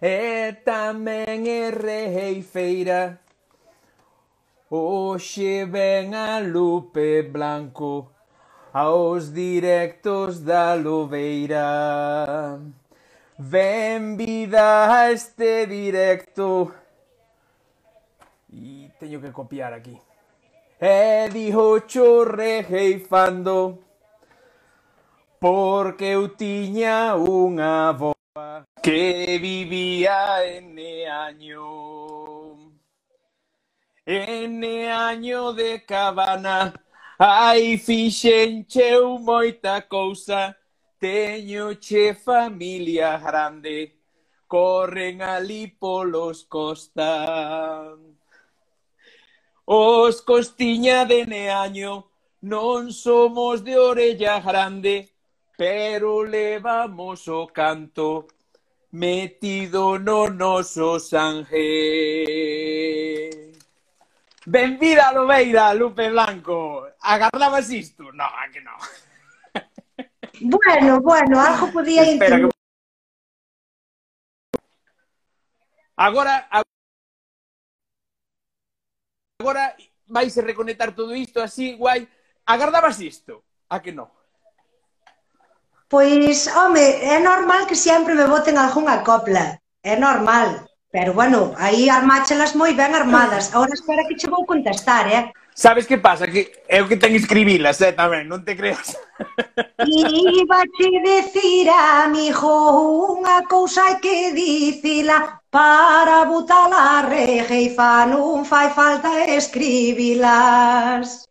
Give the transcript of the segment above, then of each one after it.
e tamén é reifeira. A Lupe Blanco aos directos da Lobeira. Ven vida a este directo. E teño que copiar aquí. E dijo chorre reifando porque eu unha boa que vivía en año. En año de cabana, ai fixencheu moita cousa, teño che familia grande, corren ali polos costa. Os costiña de neaño, non somos de orella grande, pero levamos o canto metido no noso sangue. Benvida a Lobeira, Lupe Blanco. Agardabas isto? No, a que no. Bueno, bueno, algo podía Espera que... Agora, agora vais a reconectar todo isto así, guai. Agardabas isto? A que non? Pois, home, é normal que sempre me boten algunha copla. É normal. Pero, bueno, aí armáchelas moi ben armadas. Ahora espera que che vou contestar, eh? Sabes que pasa? Que é o que ten escribilas, eh, tamén, non te creas. Iba che decir a mi hijo unha cousa hai que dicila para botar a e non fai falta escribilas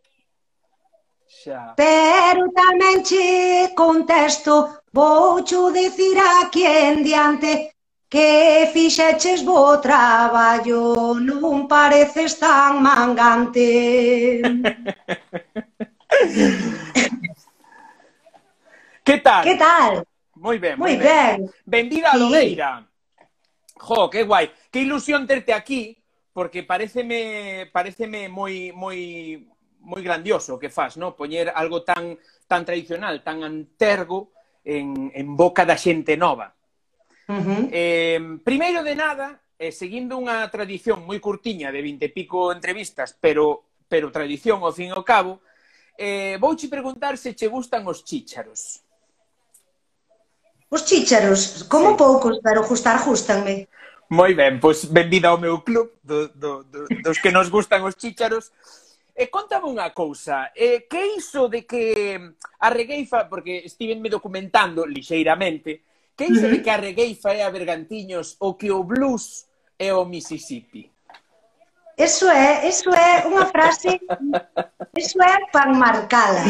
xa. Pero tamén che contesto, voucho dicir a quen diante que fixeches bo traballo, non pareces tan mangante. que tal? Que tal? Moi ben, moi ben. ben. Bendida a Logueira. Sí. Jo, que guai. Que ilusión terte aquí, porque pareceme, pareceme moi, moi, moi grandioso o que faz, no? Poñer algo tan tan tradicional, tan antergo en, en boca da xente nova. Uh -huh. eh, primeiro de nada, eh, seguindo unha tradición moi curtiña de 20 e pico entrevistas, pero pero tradición ao fin e ao cabo, eh, vouche preguntar se che gustan os chícharos. Os chícharos, como sí. poucos, pero gustar gustanme. Moi ben, pois benvida ao meu club do, do, do, dos que nos gustan os chícharos. E contame unha cousa, eh, que iso de mm, que a regueifa, porque estivenme documentando lixeiramente, que iso de que a regueifa é a Bergantiños o que o blues é o Mississippi? Eso é, eso é unha frase, eso é para marcala.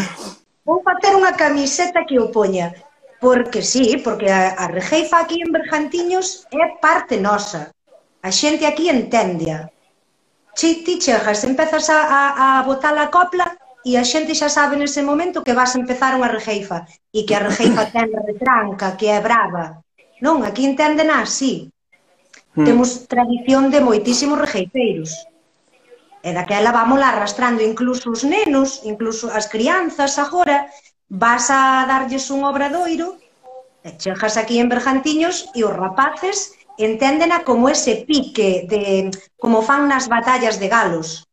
Vou facer unha camiseta que o poña, porque sí, porque a, a regeifa aquí en Bergantiños é parte nosa. A xente aquí entende -a che, ti chegas, empezas a, a, a botar a copla e a xente xa sabe nese momento que vas a empezar unha rejeifa e que a rejeifa ten retranca, que é brava. Non, aquí entenden así. Hmm. Temos tradición de moitísimos rejeifeiros. E daquela vamos arrastrando incluso os nenos, incluso as crianzas agora, vas a darlles un obradoiro, e chegas aquí en Bergantiños e os rapaces enténdena como ese pique, de, como fan nas batallas de galos.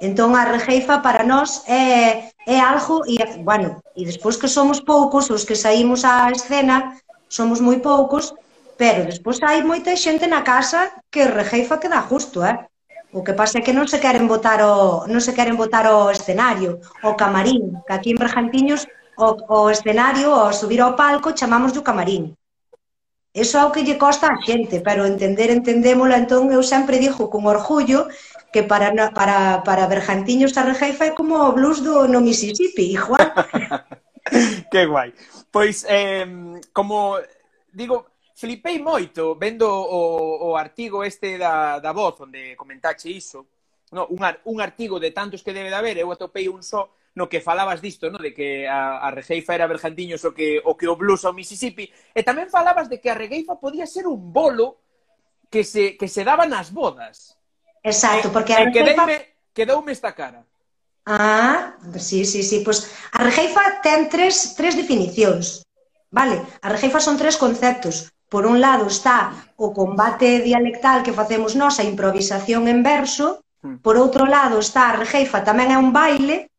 Entón, a rejeifa para nós é, é algo, e, bueno, e despois que somos poucos, os que saímos á escena, somos moi poucos, pero despois hai moita xente na casa que rejeifa que dá justo, eh? O que pasa é que non se queren botar o, non se queren botar o escenario, o camarín, que aquí en Bergantiños o, o escenario, o subir ao palco, chamamos do camarín. Eso é o que lle costa a xente, pero entender, entendémola, entón eu sempre dixo con orgullo que para, para, para Bergantiños Tarrejaifa é como o blues do no Mississippi, igual. que guai. Pois, eh, como digo, flipei moito vendo o, o artigo este da, da voz, onde comentache iso, no, un, ar, un artigo de tantos que debe de haber, eu atopei un só, no que falabas disto, no? de que a, a regueifa era bergantiños o que o que o blues ao Mississippi, e tamén falabas de que a regueifa podía ser un bolo que se que se daba nas bodas. Exacto, porque a eh, regueifa... Quedoume, quedoume esta cara. Ah, sí, sí, sí, pois pues a regueifa ten tres, tres definicións, vale? A regueifa son tres conceptos. Por un lado está o combate dialectal que facemos nós, a improvisación en verso, hmm. por outro lado está a regueifa, tamén é un baile,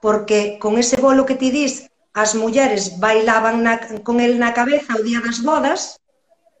porque con ese bolo que ti dis, as mulleres bailaban na, con el na cabeza o día das bodas,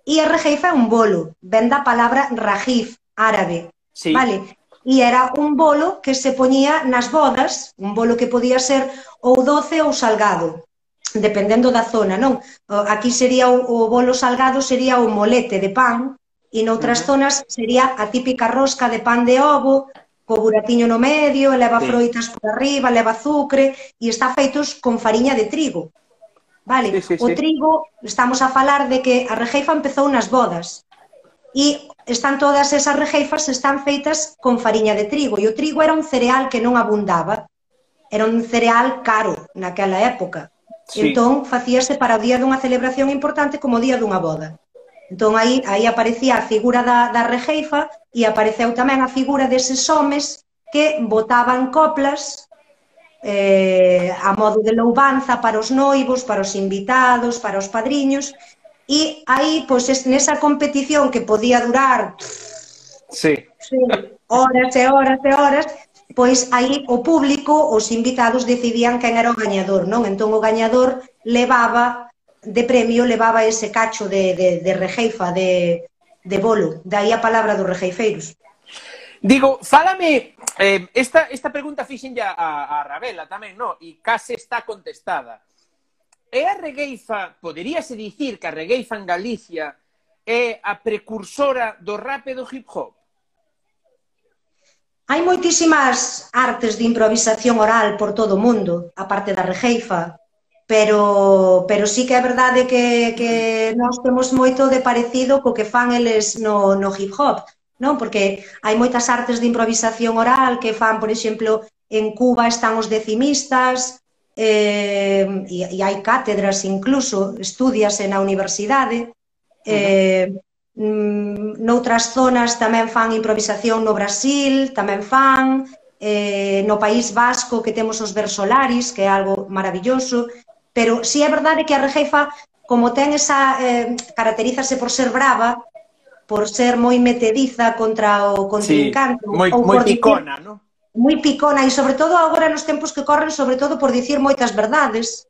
e a rejeifa é un bolo, ven da palabra rajif, árabe, sí. vale? E era un bolo que se poñía nas bodas, un bolo que podía ser ou doce ou salgado, dependendo da zona, non? Aquí sería o, o bolo salgado sería o molete de pan, e noutras uh -huh. zonas sería a típica rosca de pan de ovo, co buratiño no medio, leva sí. froitas por arriba, leva azucre e está feitos con fariña de trigo. Vale, sí, sí, o sí. trigo, estamos a falar de que a rejeifa empezou nas bodas. E están todas esas rejeifas están feitas con fariña de trigo, e o trigo era un cereal que non abundaba. Era un cereal caro naquela época. Sí. Entón, facíase para o día dunha celebración importante como o día dunha boda. Entón, aí, aí aparecía a figura da, da rejeifa e apareceu tamén a figura deses homes que botaban coplas eh, a modo de loubanza para os noivos, para os invitados, para os padriños, e aí, pois, nesa competición que podía durar sí. Sí, horas e horas e horas, pois aí o público, os invitados decidían quen era o gañador, non? Entón o gañador levaba de premio levaba ese cacho de, de, de rejeifa, de, de bolo. Daí a palabra dos rejeifeiros. Digo, fálame, eh, esta, esta pregunta fixen ya a, a Ravela tamén, no? E case está contestada. E a regueifa, poderíase dicir que a regueifa en Galicia é a precursora do rap e do hip hop? Hai moitísimas artes de improvisación oral por todo o mundo, aparte da regueifa pero, pero sí que é verdade que, que nós temos moito de parecido co que fan eles no, no hip hop, non? Porque hai moitas artes de improvisación oral que fan, por exemplo, en Cuba están os decimistas, eh, e, e hai cátedras incluso, estudiase na universidade, eh, mm, noutras zonas tamén fan improvisación no Brasil, tamén fan, eh, no País Vasco que temos os versolaris, que é algo maravilloso, Pero si sí é verdade que a rejefa, como ten esa, eh, caracterízase por ser brava, por ser moi metediza contra o contrincante. Sí, moi, ou moi por picona, dicir, non? Moi picona, e sobre todo agora nos tempos que corren, sobre todo por dicir moitas verdades.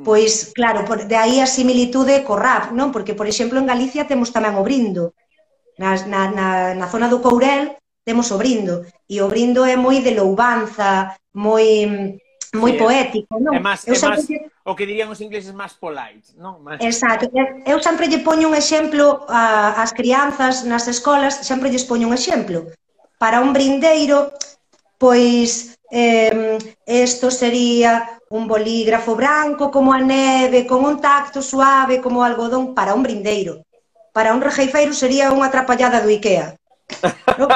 Mm. Pois, claro, por, de aí a similitude co rap, non? Porque, por exemplo, en Galicia temos tamén o brindo. Na, na, na, na zona do Courel temos o brindo. E o brindo é moi de loubanza, moi mm, moi sí, poético, non? É máis, é máis o que dirían os ingleses máis polite, non? Más... Exacto. Eu sempre lle poño un exemplo a, ás crianzas nas escolas, sempre lles poño un exemplo. Para un brindeiro, pois eh, esto sería un bolígrafo branco como a neve, con un tacto suave como o algodón para un brindeiro. Para un rejeifeiro sería unha atrapallada do Ikea. ¿no?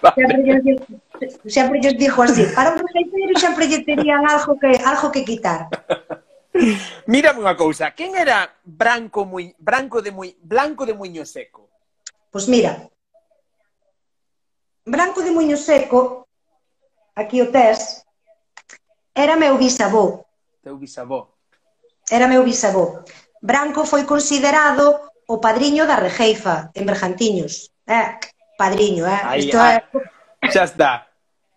vale. Sempre lles dixo así, para un receiteiro sempre lle terían algo que, algo que quitar. Mira unha cousa, quen era Branco, moi Branco de moi Blanco de Muño Seco? Pois pues mira, Branco de Muño Seco, aquí o tes, era meu bisavó. Teu bisavó. Era meu bisavó. Branco foi considerado o padriño da Regeifa, en Bergantiños. Eh, padriño, eh? Aí, Isto ah, é... Xa está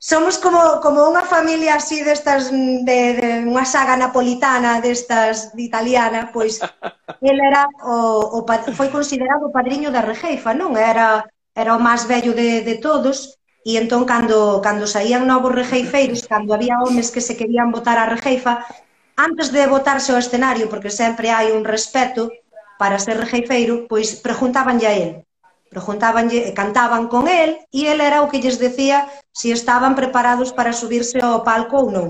somos como, como unha familia así destas, de, de unha saga napolitana destas de italiana, pois el era o, o, foi considerado o padriño da rejeifa, non? Era, era o máis vello de, de todos, e entón cando, cando saían novos rejeifeiros, cando había homes que se querían votar a rejeifa, antes de votarse ao escenario, porque sempre hai un respeto para ser rejeifeiro, pois preguntabanlle a él, preguntabanlle, cantaban con el, e el era o que lles decía se estaban preparados para subirse ao palco ou non.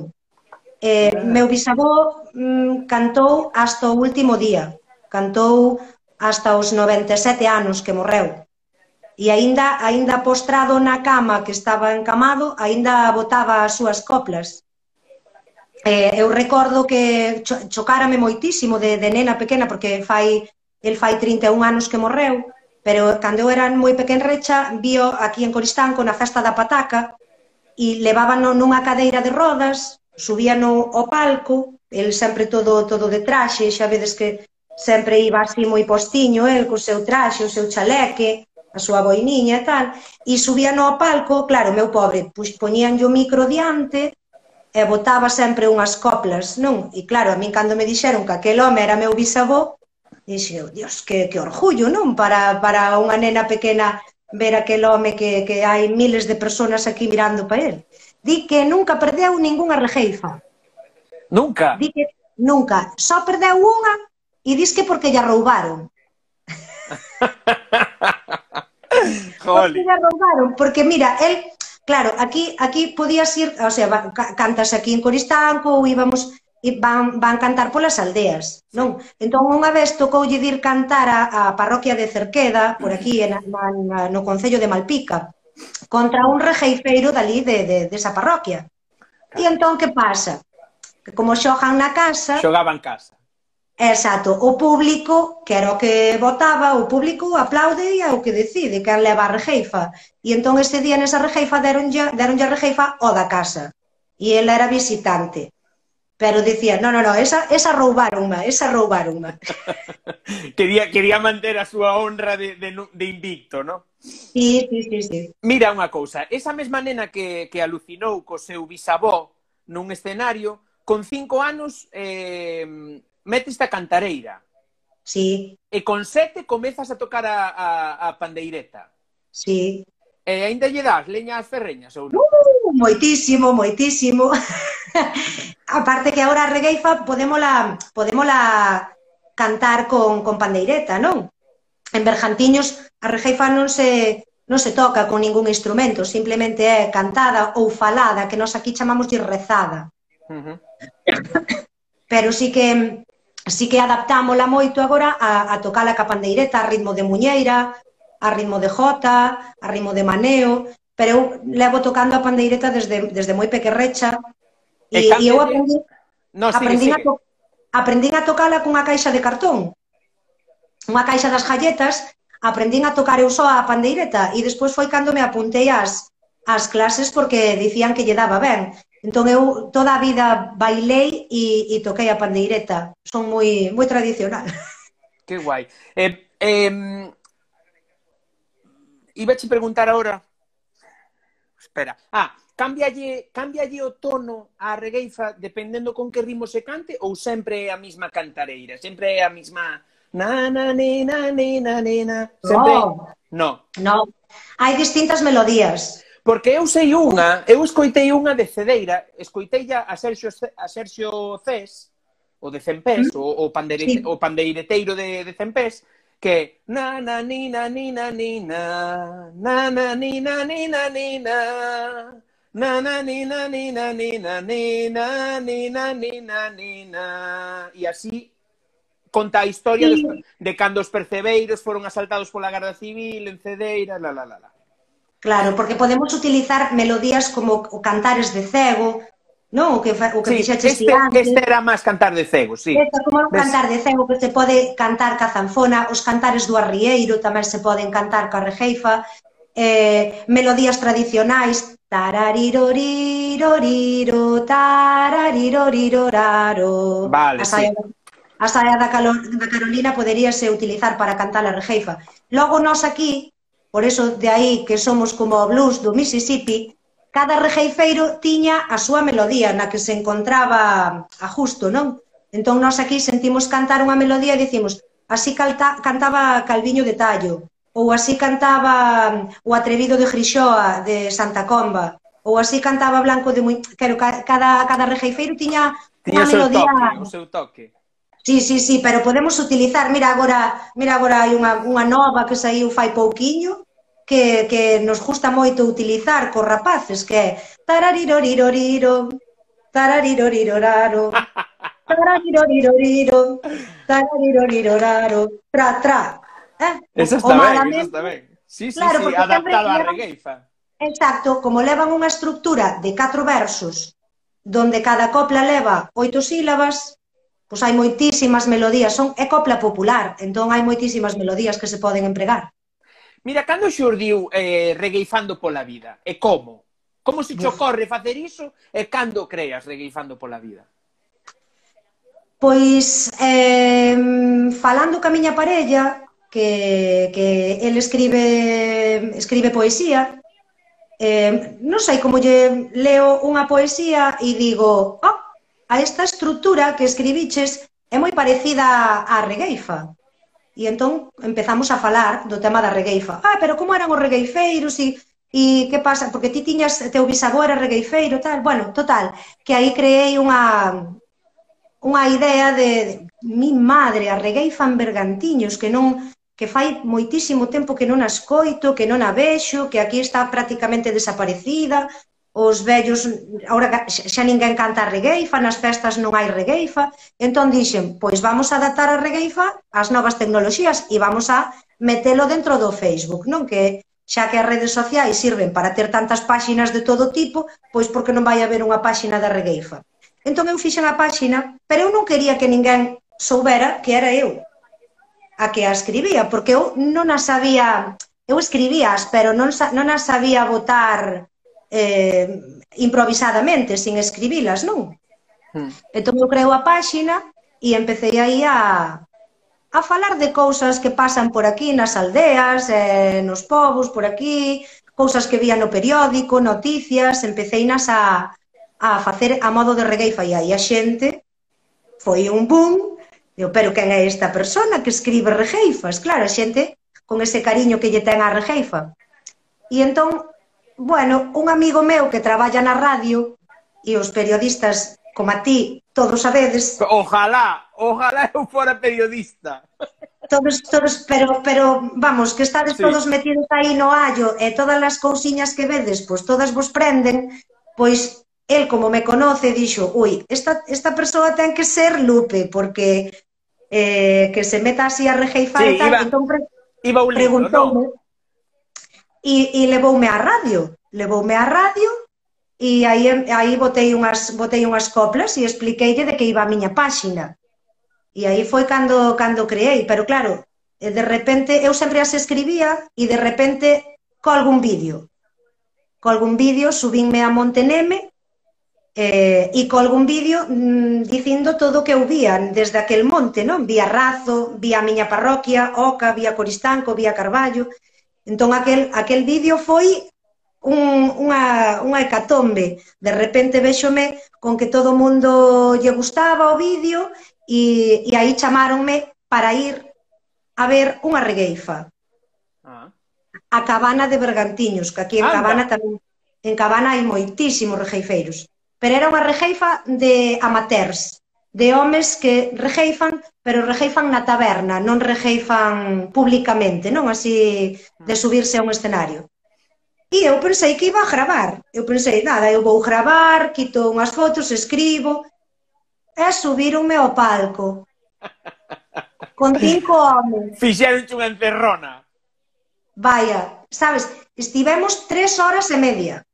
Eh, meu bisavó mm, cantou hasta o último día, cantou hasta os 97 anos que morreu. E aínda aínda postrado na cama que estaba encamado, aínda botaba as súas coplas. Eh, eu recordo que cho chocárame moitísimo de, de nena pequena, porque fai, el fai 31 anos que morreu, pero cando eu era moi pequenrecha, vio aquí en Coristanco na festa da pataca e levábano nunha cadeira de rodas, subíano ao palco, el sempre todo todo de traxe, xa vedes que sempre iba así moi postiño, el co seu traxe, o seu chaleque, a súa boiniña e tal, e subíano ao palco, claro, meu pobre, pois poñían o micro diante e botaba sempre unhas coplas, non? E claro, a min cando me dixeron que aquel home era meu bisavó, Dixeu, dios, que, que orgullo, non? Para, para unha nena pequena ver aquel home que, que hai miles de personas aquí mirando para él. Di que nunca perdeu ningunha rejeifa. Nunca? Di que nunca. Só perdeu unha e dis que porque lla roubaron. Porque lla roubaron, porque mira, el, claro, aquí aquí podías ir, o sea, cantas aquí en Coristanco ou íbamos e van, van cantar polas aldeas, non? Entón, unha vez tocoulle dir cantar a, a parroquia de Cerqueda, por aquí, na, na, na, no Concello de Malpica, contra un rejeifeiro dali de, de, desa de parroquia. E entón, que pasa? Que como xogan na casa... Xogaban casa. Exacto, o público, que era o que votaba, o público aplaude e é o que decide, que leva a rejeifa. E entón ese día nesa rejeifa deronlle, deronlle a rejeifa o da casa. E ela era visitante. Pero dicía, no, no, no, esa, esa roubaronma, esa roubaronma. quería, quería manter a súa honra de, de, de invicto, ¿no? Sí, sí, sí, sí. Mira unha cousa, esa mesma nena que, que alucinou co seu bisavó nun escenario, con cinco anos eh, metes a cantareira. Sí. E con sete comezas a tocar a, a, a pandeireta. Sí. E aínda lle das leña ás ferreñas ou non? Uh! moitísimo, moitísimo. Aparte que agora a regueifa podémola, podémola cantar con, con pandeireta, non? En Berjantiños a regueifa non se, non se toca con ningún instrumento, simplemente é cantada ou falada, que nós aquí chamamos de rezada. Uh -huh. Pero sí que sí que adaptámola moito agora a, a tocar ca pandeireta, a ritmo de muñeira, a ritmo de jota, a ritmo de maneo, pero eu levo tocando a pandeireta desde, desde moi pequerrecha e, e, e eu aprendi, no, sigue, aprendín, sigue. A to, aprendín a tocala cunha caixa de cartón unha caixa das galletas aprendín a tocar eu só a pandeireta e despois foi cando me apuntei ás, ás clases porque dicían que lle daba ben. Entón eu toda a vida bailei e, e toquei a pandeireta. Son moi, moi tradicional. Que guai. Eh, eh, Iba a preguntar ahora espera. Ah, cámbialle, cámbialle o tono á regueifa dependendo con que ritmo se cante ou sempre é a mesma cantareira? Sempre é a mesma... Na, na, ni, na, ni, na, ni, na. Sempre... No. No. no. Hai distintas melodías. Porque eu sei unha, eu escoitei unha de Cedeira, escoitei a Sergio, a Sergio Cés, o de Cempés, mm. o, o, pandeire, sí. o pandeireteiro de, de Cempés, que na na ni na ni na ni na na na ni na ni na ni na na na ni na ni na ni na ni na ni na ni na ni na e así conta a historia sí. de cando os percebeiros foron asaltados pola Garda Civil en Cedeira, la la la la. Claro, porque podemos utilizar melodías como o Cantares de Cego, Non, o que, o que sí, fixaches este, antes. Este era máis cantar de cego, sí. Este como un cantar de cego que se pode cantar ca zanfona, os cantares do arrieiro tamén se poden cantar ca rejeifa, eh, melodías tradicionais, tarariroriroriro, tarariroriroraro. Vale, a saia, sí. A saia da, calor, da Carolina poderíase utilizar para cantar a rejeifa. Logo nós aquí, por eso de aí que somos como o blues do Mississippi, cada rejeifeiro tiña a súa melodía na que se encontraba a justo, non? Entón, nós aquí sentimos cantar unha melodía e dicimos así calta, cantaba Calviño de Tallo, ou así cantaba mm, o Atrevido de Grixoa de Santa Comba, ou así cantaba Blanco de Muy... Quero, cada, cada rejeifeiro tiña unha melodía... Toque, o seu toque. Sí, sí, sí, pero podemos utilizar, mira agora, mira agora hai unha, unha nova que saiu fai pouquiño, que, que nos gusta moito utilizar cos rapaces, que é tarariroriroriro, tarariroriroraro, tarariroriroriro, tarariroriroraro, tra, tra. Eh? Eso está ben, eso está ben. Sí, sí, claro, sí, adaptado á regueifa. Exacto, como levan unha estructura de catro versos, donde cada copla leva oito sílabas, pois hai moitísimas melodías, son é copla popular, entón hai moitísimas melodías que se poden empregar. Mira, cando xurdiu eh, Regueifando pola vida? E como? Como se te ocorre facer iso e cando creas Regueifando pola vida? Pois, eh, falando ca miña parella, que, que el escribe, escribe poesía, eh, non sei como lle leo unha poesía e digo, oh, a esta estrutura que escribiches é moi parecida á Regueifa. E entón empezamos a falar do tema da regueifa. Ah, pero como eran os regueifeiros e, e que pasa? Porque ti tiñas, teu bisavó era regueifeiro, tal. Bueno, total, que aí creei unha, unha idea de, de mi madre, a regueifa en Bergantiños, que non que fai moitísimo tempo que non a escoito, que non a vexo, que aquí está prácticamente desaparecida, os vellos, ahora xa ninguén canta a regueifa, nas festas non hai regueifa, entón dixen, pois vamos a adaptar a regueifa ás novas tecnoloxías e vamos a metelo dentro do Facebook, non? Que xa que as redes sociais sirven para ter tantas páxinas de todo tipo, pois porque non vai haber unha páxina da regueifa. Entón eu fixen a páxina, pero eu non quería que ninguén soubera que era eu a que a escribía, porque eu non a sabía, eu escribías, pero non, non a sabía botar eh, improvisadamente, sin escribilas, non? Hmm. Entón eu creo a páxina e empecé aí a, a falar de cousas que pasan por aquí nas aldeas, eh, nos povos por aquí, cousas que vía no periódico, noticias, empecé nas a, a facer a modo de regueifa e e a xente foi un boom, eu, pero quen é esta persona que escribe regeifas? Claro, a xente con ese cariño que lle ten a regeifa. E entón bueno, un amigo meu que traballa na radio e os periodistas como a ti, todos sabedes... Ojalá, ojalá eu fora periodista. Todos, todos, pero, pero vamos, que estades sí. todos metidos aí no allo e todas as cousiñas que vedes, pois todas vos prenden, pois el como me conoce dixo, ui, esta, esta persoa ten que ser Lupe, porque eh, que se meta así a rejeifar sí, e tal, iba, entón pre iba un libro, preguntoume... No? E, e levoume á radio, levoume á radio e aí, aí botei, unhas, botei unhas coplas e expliqueille de que iba a miña páxina. E aí foi cando, cando creei, pero claro, eh, de repente eu sempre as escribía e de repente co algún vídeo. Co algún vídeo, subínme a Monteneme eh, e co algún vídeo mmm, dicindo todo o que eu vía desde aquel monte, non? Vía Razo, vía a miña parroquia, Oca, vía Coristanco, vía Carballo, Entón aquel, aquel vídeo foi un, unha, unha hecatombe. De repente véxome con que todo o mundo lle gustaba o vídeo e, e aí chamáronme para ir a ver unha regueifa. Ah. A Cabana de Bergantiños, que aquí en Anda. Cabana tamén en Cabana hai moitísimos regeifeiros. Pero era unha regeifa de amateurs de homes que regeifan, pero regeifan na taberna, non regeifan publicamente, non así de subirse a un escenario. E eu pensei que iba a gravar. Eu pensei, nada, eu vou gravar, quito unhas fotos, escribo, e subironme ao palco. Con cinco homens. Fixeronche unha encerrona. Vaya, sabes, estivemos tres horas e media.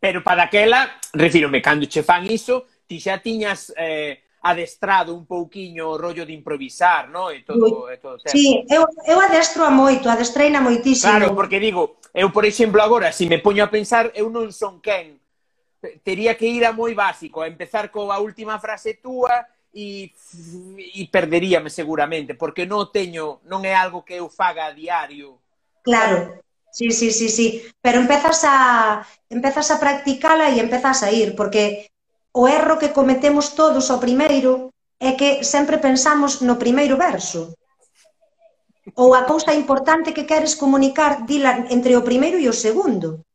Pero para aquela, refírome, cando che fan iso, ti xa tiñas eh, adestrado un pouquiño o rollo de improvisar, no? E todo, e todo certo. Sí, eu, eu adestro a moito, adestreina moitísimo. Claro, porque digo, eu, por exemplo, agora, se si me poño a pensar, eu non son quen. Tería que ir a moi básico, a empezar coa última frase túa e, e perderíame seguramente, porque non teño, non é algo que eu faga a diario. Claro, Sí, sí, sí, sí. Pero empezas a, empezas a practicala e empezas a ir, porque o erro que cometemos todos ao primeiro é que sempre pensamos no primeiro verso. Ou a cousa importante que queres comunicar, dila entre o primeiro e o segundo.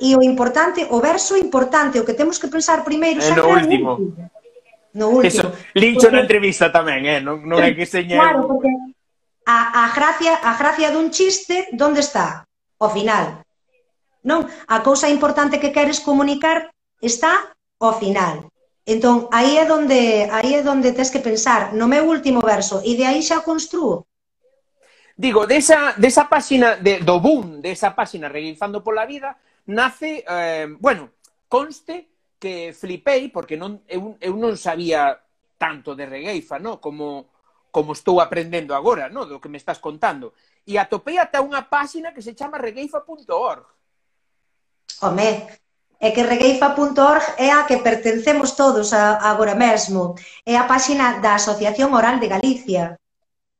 E o importante, o verso importante, o que temos que pensar primeiro... É no último. último. No último. Eso, lincho porque... na entrevista tamén, eh? non, non é que señe... Claro, porque a, a, gracia, a gracia dun chiste, onde está? ao final. Non? A cousa importante que queres comunicar está ao final. Entón, aí é donde aí é donde tes que pensar no meu último verso e de aí xa construo. Digo, desa, desa páxina de, do boom, desa páxina Reguinzando pola Vida, nace, eh, bueno, conste que flipei, porque non, eu, eu non sabía tanto de regueifa, no? como, como estou aprendendo agora, no? do que me estás contando e atopei ata unha páxina que se chama regueifa.org. Home, é que regueifa.org é a que pertencemos todos a, agora mesmo. É a páxina da Asociación Oral de Galicia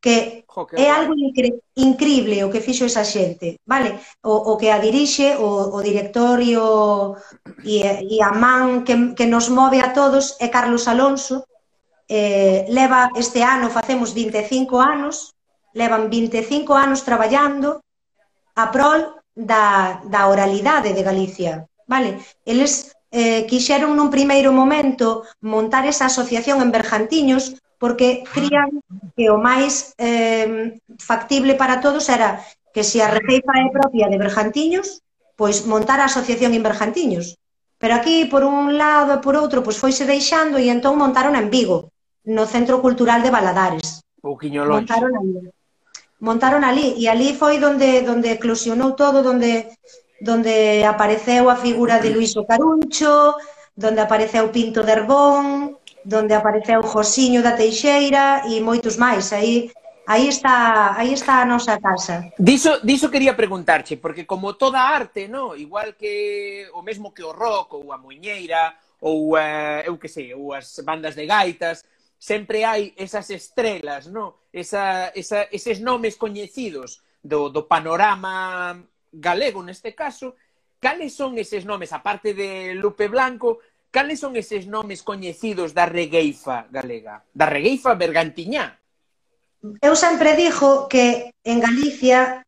que jo, que é algo incre increíble o que fixo esa xente, vale? O, o que a dirixe, o, o director e, o, e, e a man que, que nos move a todos é Carlos Alonso, eh, leva este ano, facemos 25 anos, levan 25 anos traballando a prol da, da oralidade de Galicia. Vale? Eles eh, quixeron nun primeiro momento montar esa asociación en Bergantiños porque crían que o máis eh, factible para todos era que se a receifa é propia de Bergantiños, pois montar a asociación en Bergantiños. Pero aquí, por un lado e por outro, pois foise deixando e entón montaron en Vigo, no Centro Cultural de Baladares. Pouquiño longe. Montaron en Vigo montaron ali e ali foi donde donde eclosionou todo, donde donde apareceu a figura de Luís Caruncho, donde apareceu Pinto de Herbón, donde apareceu Josiño da Teixeira e moitos máis. Aí aí está, aí está a nosa casa. Diso, diso quería preguntarche, porque como toda arte, no, igual que o mesmo que o rock ou a muñeira ou eh, eu que sei, ou as bandas de gaitas, sempre hai esas estrelas, no? Esa, esa, eses nomes coñecidos do, do panorama galego neste caso, cales son eses nomes, aparte de Lupe Blanco, cales son eses nomes coñecidos da regueifa galega, da regueifa bergantiñá? Eu sempre dixo que en Galicia,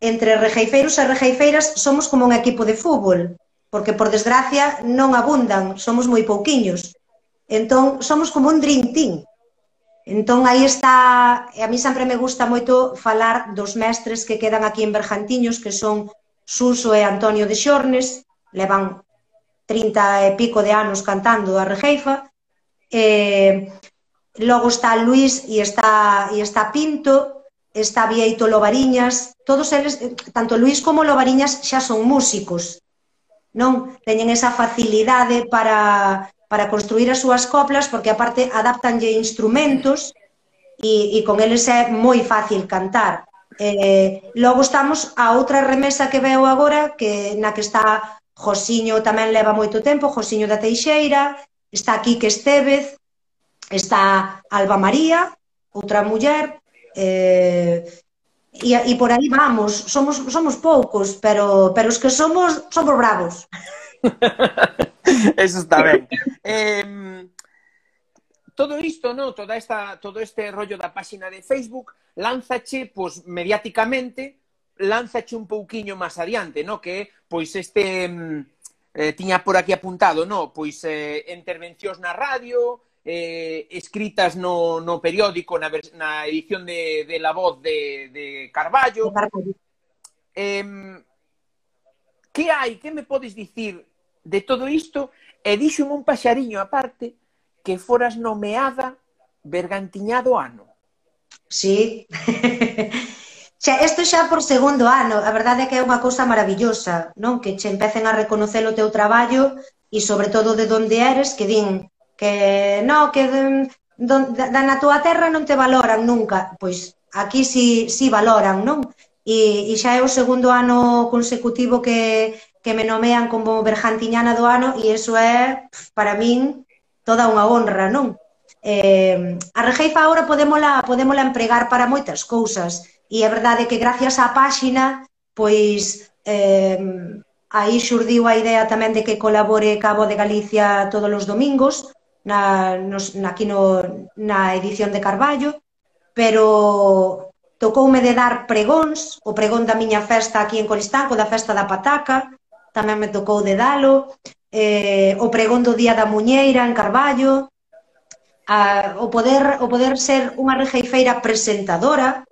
entre regeifeiros e regeifeiras, somos como un equipo de fútbol, porque, por desgracia, non abundan, somos moi pouquiños Entón, somos como un dream team. Entón, aí está, e a mí sempre me gusta moito falar dos mestres que quedan aquí en Bergantiños, que son Suso e Antonio de Xornes, levan 30 e pico de anos cantando a Regeifa, e logo está Luis e está, e está Pinto, está Vieito Lobariñas, todos eles, tanto Luis como Lobariñas xa son músicos, non? Teñen esa facilidade para, para construir as súas coplas, porque aparte adaptanlle instrumentos e, e con eles é moi fácil cantar. Eh, logo estamos a outra remesa que veo agora, que na que está Josiño tamén leva moito tempo, Josiño da Teixeira, está Quique Estevez, está Alba María, outra muller, eh, e, e por aí vamos, somos, somos poucos, pero, pero os que somos, somos bravos. Eso está ben. Eh, todo isto, no, Toda esta, todo este rollo da páxina de Facebook lánzache, pois, pues, mediáticamente, lánzache un pouquiño máis adiante, no, Que, pois, este... Eh, tiña por aquí apuntado, no, Pois, eh, intervencións na radio, eh, escritas no, no periódico, na, na edición de, de La Voz de. De Carballo. Eh, que hai? Que me podes dicir de todo isto e dixo un paxariño aparte que foras nomeada bergantiñado ano. Sí. xa, isto xa por segundo ano, a verdade é que é unha cousa maravillosa, non? Que che empecen a reconocer o teu traballo e sobre todo de onde eres, que din que no, que de, don, da, na tua terra non te valoran nunca. Pois aquí si, si valoran, non? E, e xa é o segundo ano consecutivo que, que me nomean como Bergantiñana do ano e iso é, para min, toda unha honra, non? Eh, a rexeifa agora podémola, podémola empregar para moitas cousas e é verdade que gracias á páxina pois eh, aí xurdiu a idea tamén de que colabore Cabo de Galicia todos os domingos na, nos, na, aquí no, na edición de Carballo pero tocoume de dar pregóns, o pregón da miña festa aquí en Coristanco, da festa da Pataca, tamén me tocou de dalo, eh, o pregón do Día da Muñeira en Carballo, a, o, poder, o poder ser unha regeifeira presentadora,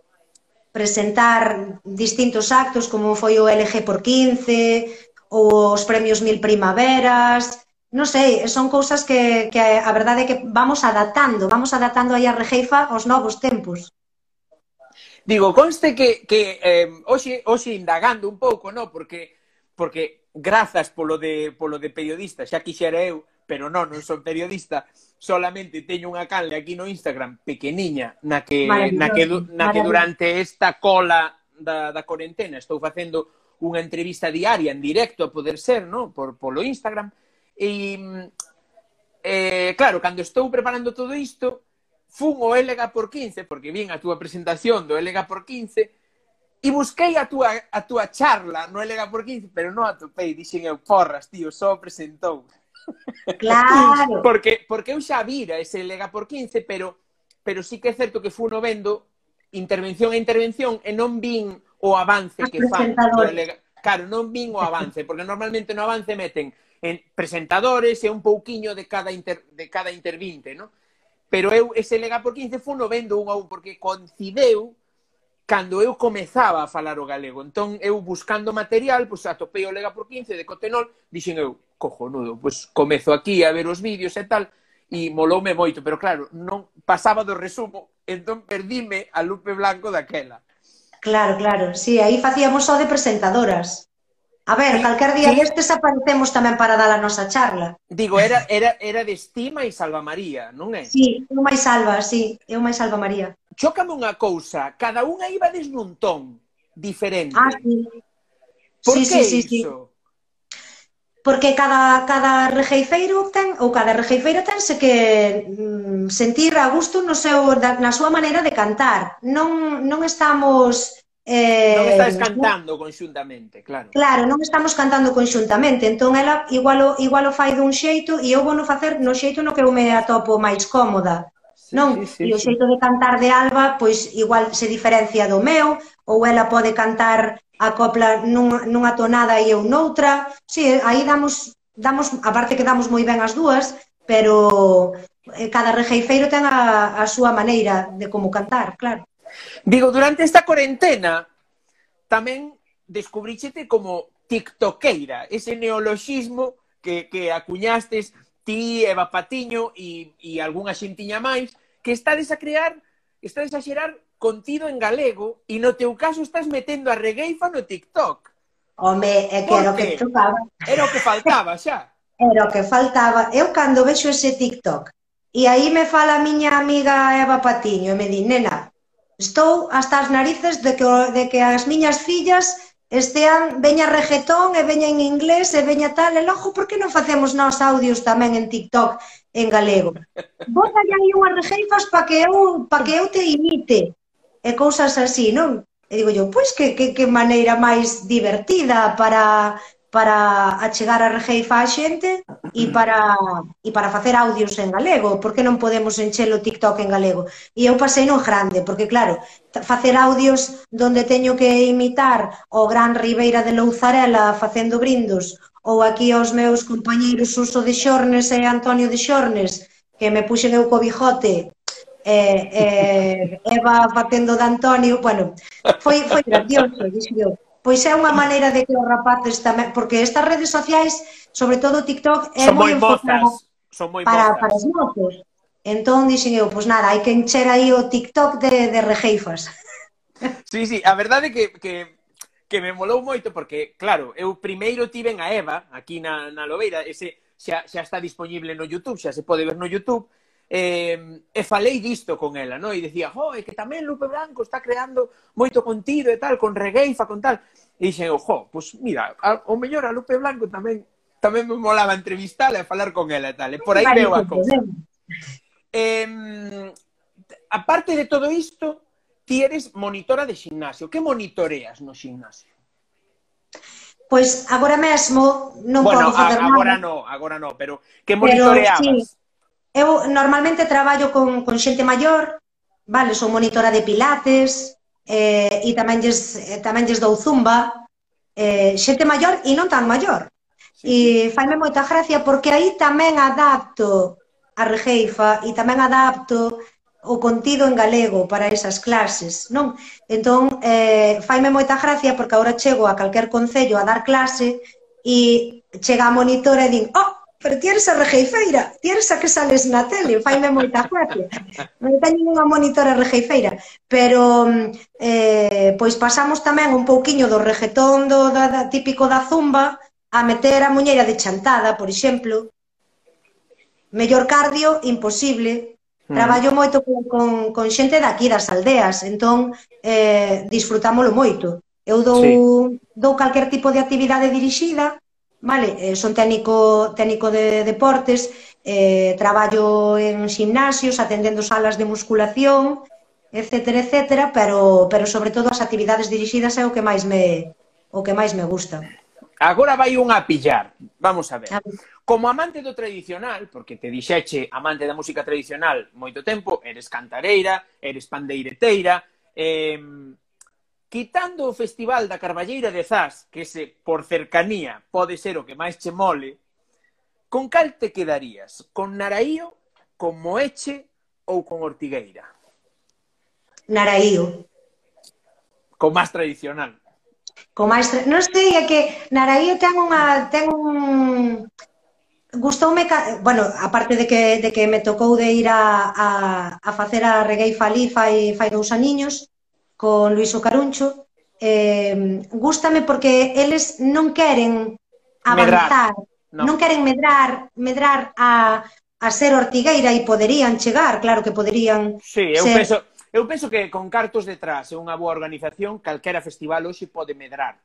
presentar distintos actos como foi o LG por 15, ou os premios Mil Primaveras, non sei, son cousas que, que a verdade é que vamos adaptando, vamos adaptando aí a Regeifa aos novos tempos. Digo, conste que, que eh, hoxe, hoxe indagando un pouco, no? porque, porque grazas polo de, polo de periodista, xa quixera eu, pero non, non son periodista, solamente teño unha canle aquí no Instagram pequeniña na que na que na que durante esta cola da da cuarentena estou facendo unha entrevista diaria en directo a poder ser, no, por polo Instagram. E mm, eh claro, cando estou preparando todo isto, fun o Elega por 15 porque vin a túa presentación do Elega por 15 E busquei a túa, a túa charla no Elega por 15, pero non atopei. Dixen eu, porras, tío, só presentou. Claro. porque, porque eu xa vira ese Elega por 15, pero, pero sí que é certo que funo vendo intervención a intervención e non vin o avance que fan. Elega... Claro, non vin o avance, porque normalmente no avance meten en presentadores e un pouquiño de cada, inter, de cada intervinte, non? Pero eu ese Lega por 15 funo vendo un a un, porque coincideu cando eu comezaba a falar o galego. Entón, eu buscando material, pois atopei o Lega por 15 de Cotenol, dixen eu, cojonudo, pois comezo aquí a ver os vídeos e tal, e moloume moito, pero claro, non pasaba do resumo, entón perdime a Lupe Blanco daquela. Claro, claro, sí, aí facíamos só de presentadoras. A ver, calquer día sí. destes aparecemos tamén para dar a nosa charla. Digo, era, era, era de Estima e Salva María, non é? Sí, eu máis Salva, sí, eu máis Salva María chócame unha cousa, cada unha iba nun ton diferente. Ah, sí. Por sí, que sí, sí, iso? Sí. Porque cada, cada rejeifeiro ten, ou cada regeifeira tense que mm, sentir a gusto no seu, na súa maneira de cantar. Non, non estamos... Eh, non estás cantando conxuntamente, claro. Claro, non estamos cantando conxuntamente. Entón, ela igual o, igual o fai dun xeito e eu vou no facer no xeito no que eu me atopo máis cómoda sí, non? Sí, sí, e o xeito de cantar de Alba, pois igual se diferencia do meu, ou ela pode cantar a copla nunha, nunha tonada e eu noutra. Sí, aí damos, damos aparte que damos moi ben as dúas, pero eh, cada rejeifeiro ten a, a súa maneira de como cantar, claro. Digo, durante esta cuarentena tamén descubríchete como tiktokeira, ese neoloxismo que, que acuñastes ti, Eva Patiño e, e algunha xentiña máis, que estades a crear, estades a xerar contido en galego e no teu caso estás metendo a regueifa no TikTok. Home, é que era o que chocaba. Era o que faltaba xa. Era o que faltaba. Eu cando vexo ese TikTok e aí me fala a miña amiga Eva Patiño e me di, nena, estou hasta as narices de que, de que as miñas fillas estean, veña reggaetón e veña en inglés e veña tal, e logo, por que non facemos nós audios tamén en TikTok en galego. Bota aí unhas rexeifas para que eu, para que eu te imite. E cousas así, non? E digo yo, pois que, que, que maneira máis divertida para para achegar a Regeifa á xente e para, e para facer audios en galego, porque non podemos enchelo TikTok en galego. E eu pasei non grande, porque claro, facer audios donde teño que imitar o gran Ribeira de Louzarela facendo brindos ou aquí aos meus compañeiros Suso de Xornes e Antonio de Xornes, que me puxen eu co bigote, e, e Eva facendo de Antonio, bueno, foi, foi gracioso, dixo Pois é unha maneira de que os rapaces tamén, porque estas redes sociais, sobre todo TikTok, é son moi enfocada son moi para, mozas. para os mozos. Entón dixen eu, pois nada, hai que encher aí o TikTok de, de rejeifas. Sí, sí, a verdade é que, que que me molou moito porque, claro, eu primeiro tiven a Eva aquí na, na Lobeira, ese xa, xa está disponible no YouTube, xa se pode ver no YouTube, eh, e falei disto con ela, no? e dicía, jo, é que tamén Lupe Branco está creando moito contido e tal, con regueifa, con tal. E dixen, jo, pois pues mira, a, o mellor a Lupe Blanco tamén tamén me molaba entrevistala e falar con ela e tal. E por aí veo a cousa. Eh, aparte de todo isto, Ti eres monitora de gimnasio. Que monitoreas no gimnasio? Pois agora mesmo non bueno, podo facer nada. agora non, agora non, pero que monitoreabas? Pero, sí, eu normalmente traballo con, con xente maior, vale, son monitora de pilates, eh, e tamén lles, eh, tamén lles dou zumba, eh, xente maior e non tan maior. Sí. E faime moita gracia porque aí tamén adapto a Regeifa e tamén adapto o contido en galego para esas clases, non? Entón, eh, faime moita gracia porque agora chego a calquer concello a dar clase e chega a monitora e din, oh, pero ti eres a rejeifeira, ti eres a que sales na tele, faime moita gracia. Non teño unha monitora rejeifeira, pero eh, pois pasamos tamén un pouquiño do regetón do, da, da, típico da zumba a meter a muñeira de chantada, por exemplo, mellor cardio, imposible, Mm. Traballo moito con, con, con xente daqui das aldeas, entón eh, disfrutámolo moito. Eu dou, sí. dou calquer tipo de actividade dirixida, vale? Eh, son técnico, técnico de deportes, eh, traballo en gimnasios, atendendo salas de musculación, etcétera, etcétera, pero, pero sobre todo as actividades dirixidas é o que máis me, o que máis me gusta. Agora vai unha a pillar, vamos a ver. A ver. Como amante do tradicional, porque te dixeche amante da música tradicional moito tempo, eres cantareira, eres pandeireteira, eh, quitando o Festival da Carballeira de Zas, que se, por cercanía, pode ser o que máis che mole, con cal te quedarías? Con Naraío, con Moeche ou con Ortigueira? Naraío. Con máis tradicional. Con máis, non sei, é que Naraío ten unha ten un gustoume, bueno, aparte de que, de que me tocou de ir a, a, a facer a Reguei Falí fai, fai dous aniños con Luis Caruncho, eh, gústame porque eles non queren avanzar, medrar. no. non queren medrar, medrar a, a ser ortigueira e poderían chegar, claro que poderían Sí, eu ser... penso, eu penso que con cartos detrás e unha boa organización, calquera festival hoxe pode medrar.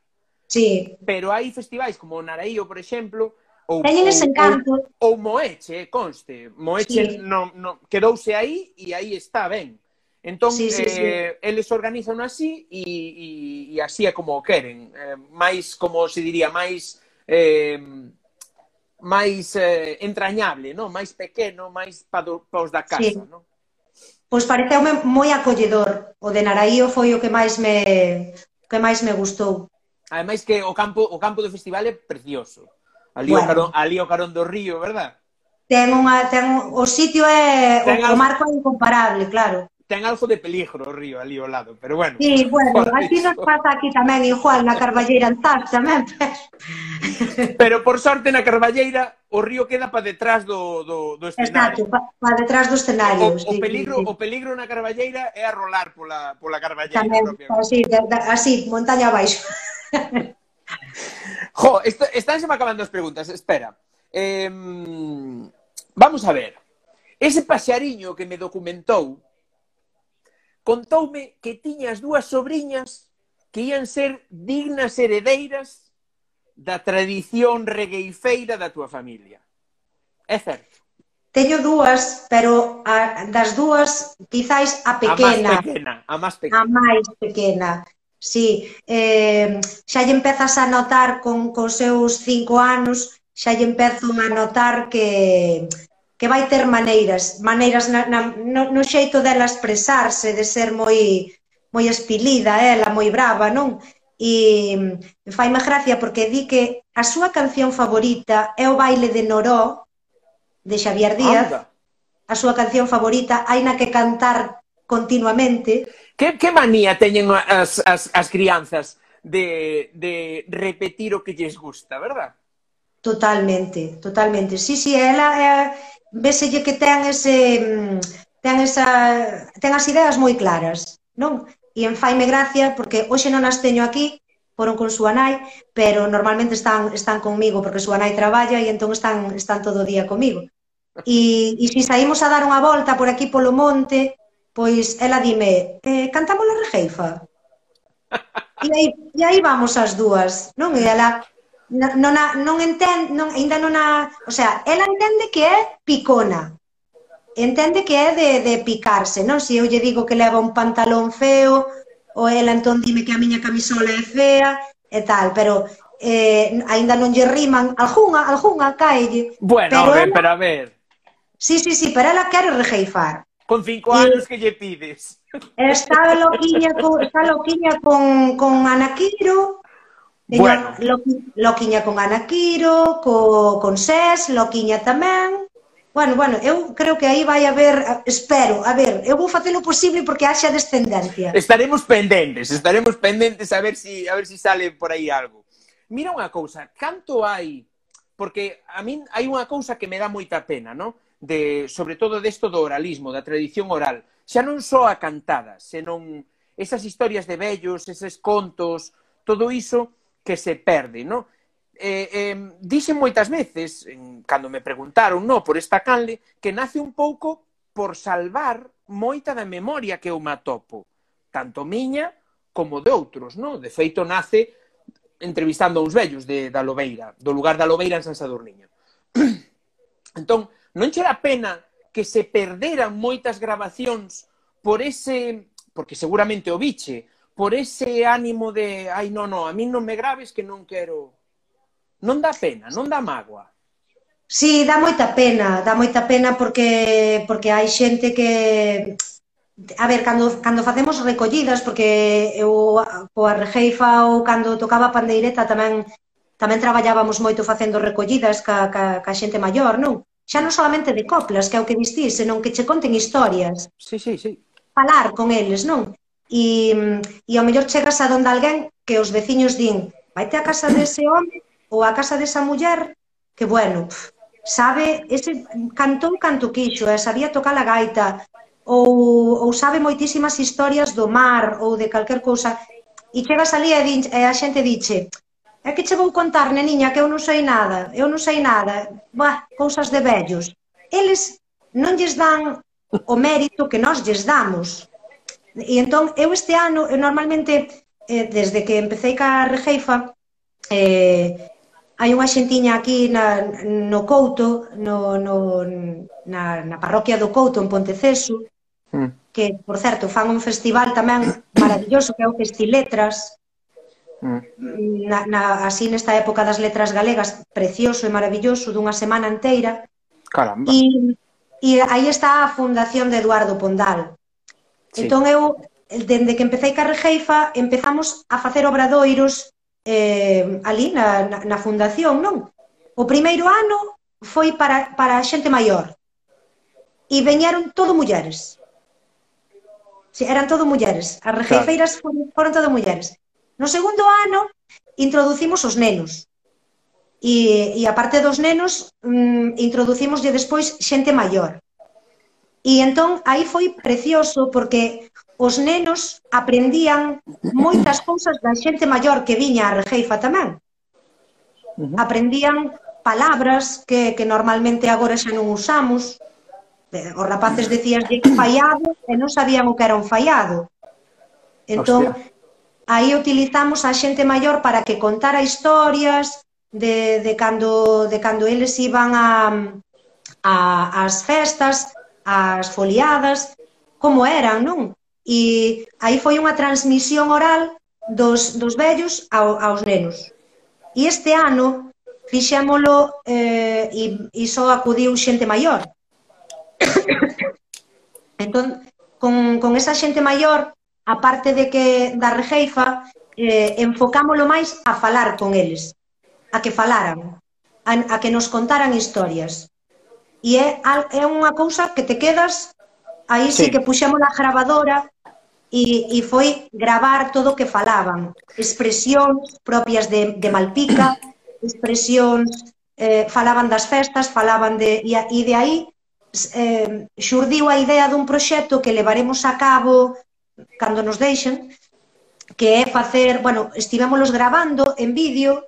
Sí. Pero hai festivais como o Naraío, por exemplo, ou, Teñen ese encanto. Ou, ou Moeche, conste. Moeche sí. non, non, quedouse aí e aí está ben. Entón, sí, sí, eh, sí. eles organizan así e, e, e así é como o queren. Eh, máis, como se diría, máis... Eh, máis eh, entrañable, no? máis pequeno, máis pa, do, pa os da casa. Sí. No? Pois pareceume moi acolledor. O de Naraío foi o que máis me o que máis me gustou. Ademais que o campo o campo do festival é precioso. Ali, bueno. o carón, ali o carón do río, verdad? Ten unha, ten, o sitio é, ten o, algo, o marco é incomparable, claro. Ten algo de peligro o río ali ao lado, pero bueno. Sí, bueno, así nos pasa aquí tamén igual, na Carballeira Antás tamén. Pero por sorte na Carballeira o río queda para detrás do, do, do escenario. Exacto, para pa detrás do escenario. O, sí, o, peligro, sí, sí. o peligro na Carballeira é a rolar pola, pola Carballeira. Tamén, así, así, montaña abaixo. jo, está, estánse me acabando as preguntas, espera. Eh, vamos a ver. Ese paxariño que me documentou contoume que tiña as dúas sobrinhas que ian ser dignas heredeiras da tradición regueifeira da túa familia. É certo? Teño dúas, pero a, das dúas, quizáis a pequena. A máis pequena, a máis pequena. A máis pequena sí, eh, xa lle empezas a notar con, con seus cinco anos, xa lle empezo a notar que, que vai ter maneiras, maneiras na, na, no, no xeito dela expresarse, de ser moi moi espilida, ela moi brava, non? E faime gracia porque di que a súa canción favorita é o baile de Noró de Xavier Díaz. Anda. A súa canción favorita, aina que cantar continuamente, Que, que manía teñen as, as, as crianzas de, de repetir o que lles gusta, verdad? Totalmente, totalmente. Sí, sí, ela é, veselle que ten ese mm, ten esa ten as ideas moi claras, non? E en faime gracia porque hoxe non as teño aquí, foron con súa nai, pero normalmente están están comigo porque súa nai traballa e entón están están todo o día comigo. E, e se saímos a dar unha volta por aquí polo monte, Pois ela dime, eh, cantamos a Regeifa? e, aí, e aí vamos as dúas, non? E ela non, a, non entende, non, ainda non a, o sea, ela entende que é picona, entende que é de, de picarse, non? Se eu lle digo que leva un pantalón feo, ou ela entón dime que a miña camisola é fea, e tal, pero eh, aínda non lle riman, algunha, algunha caelle. Bueno, pero, a ver, ela... pero a ver, Sí, sí, sí, pero ela quere rejeifar con cinco anos que lle pides. Está loquiña con, está loquiña con, con Anaquiro, Bueno. Loquiña con Anaquiro, co, con Ses, loquiña tamén. Bueno, bueno, eu creo que aí vai haber, espero, a ver, eu vou facer o posible porque haxa descendencia. Estaremos pendentes, estaremos pendentes a ver si a ver si sale por aí algo. Mira unha cousa, canto hai porque a min hai unha cousa que me dá moita pena, non? de, sobre todo desto do oralismo, da tradición oral. Xa non só a cantada, senón esas historias de vellos, eses contos, todo iso que se perde, non? Eh, eh, dixen moitas veces, en, cando me preguntaron no, por esta canle, que nace un pouco por salvar moita da memoria que eu me atopo, tanto miña como de outros, non? De feito, nace entrevistando uns vellos de, da Lobeira, do lugar da Lobeira en San Sadurniño. entón, non che era pena que se perderan moitas grabacións por ese, porque seguramente o biche, por ese ánimo de, ai, non, non, a mí non me graves que non quero. Non dá pena, non dá mágoa. Sí, dá moita pena, dá moita pena porque porque hai xente que A ver, cando, cando facemos recollidas, porque eu coa Regeifa ou cando tocaba pandeireta tamén tamén traballábamos moito facendo recollidas ca, ca, ca xente maior, non? xa non solamente de coplas, que é o que distís, senón que che conten historias. Sí, sí, sí. Falar con eles, non? E, e mm, ao mellor chegas a donde alguén que os veciños din vaite a casa dese home ou a casa desa muller, que bueno, pf, sabe, ese cantou canto quixo, e sabía tocar a gaita, ou, ou sabe moitísimas historias do mar ou de calquer cousa, e chegas ali e, din, e a xente diche, É que che vou contar, neniña, que eu non sei nada, eu non sei nada, bah, cousas de vellos. Eles non lles dan o mérito que nós lles damos. E entón, eu este ano, eu normalmente, eh, desde que empecé ca Regeifa, eh, hai unha xentiña aquí na, no Couto, no, no, na, na parroquia do Couto, en Ponteceso, hmm. que, por certo, fan un festival tamén maravilloso, que é o Festiletras, na, na, así nesta época das letras galegas, precioso e maravilloso, dunha semana inteira. Caramba. E, e aí está a fundación de Eduardo Pondal. Sí. Entón eu, dende que empecé Carrejeifa, empezamos a facer obradoiros eh, ali na, na, na fundación, non? O primeiro ano foi para, para a xente maior. E veñeron todo mulleres. Si, eran todo mulleres. As rejeifeiras claro. foron, foron todo mulleres. No segundo ano, introducimos os nenos. E, e a parte dos nenos, mmm, introducimoslle despois xente maior. E entón, aí foi precioso, porque os nenos aprendían moitas cousas da xente maior que viña a Regeifa tamén. Aprendían palabras que, que normalmente agora xa non usamos. Eh, os rapaces decían que fallado e non sabían o que era un fallado. Entón, Hostia aí utilizamos a xente maior para que contara historias de, de, cando, de cando eles iban a, a, as festas, as foliadas, como eran, non? E aí foi unha transmisión oral dos, dos vellos ao, aos nenos. E este ano fixémolo eh, e, e só acudiu xente maior. entón, con, con esa xente maior a parte de que da rejeifa, eh, enfocámolo máis a falar con eles, a que falaran, a, a que nos contaran historias. E é, é unha cousa que te quedas, aí sí, sí que puxemos a gravadora e, e foi gravar todo o que falaban, expresións propias de, de Malpica, expresións, eh, falaban das festas, falaban de... E, e de aí eh, xurdiu a idea dun proxecto que levaremos a cabo cando nos deixen, que é facer, bueno, estivémolos gravando en vídeo,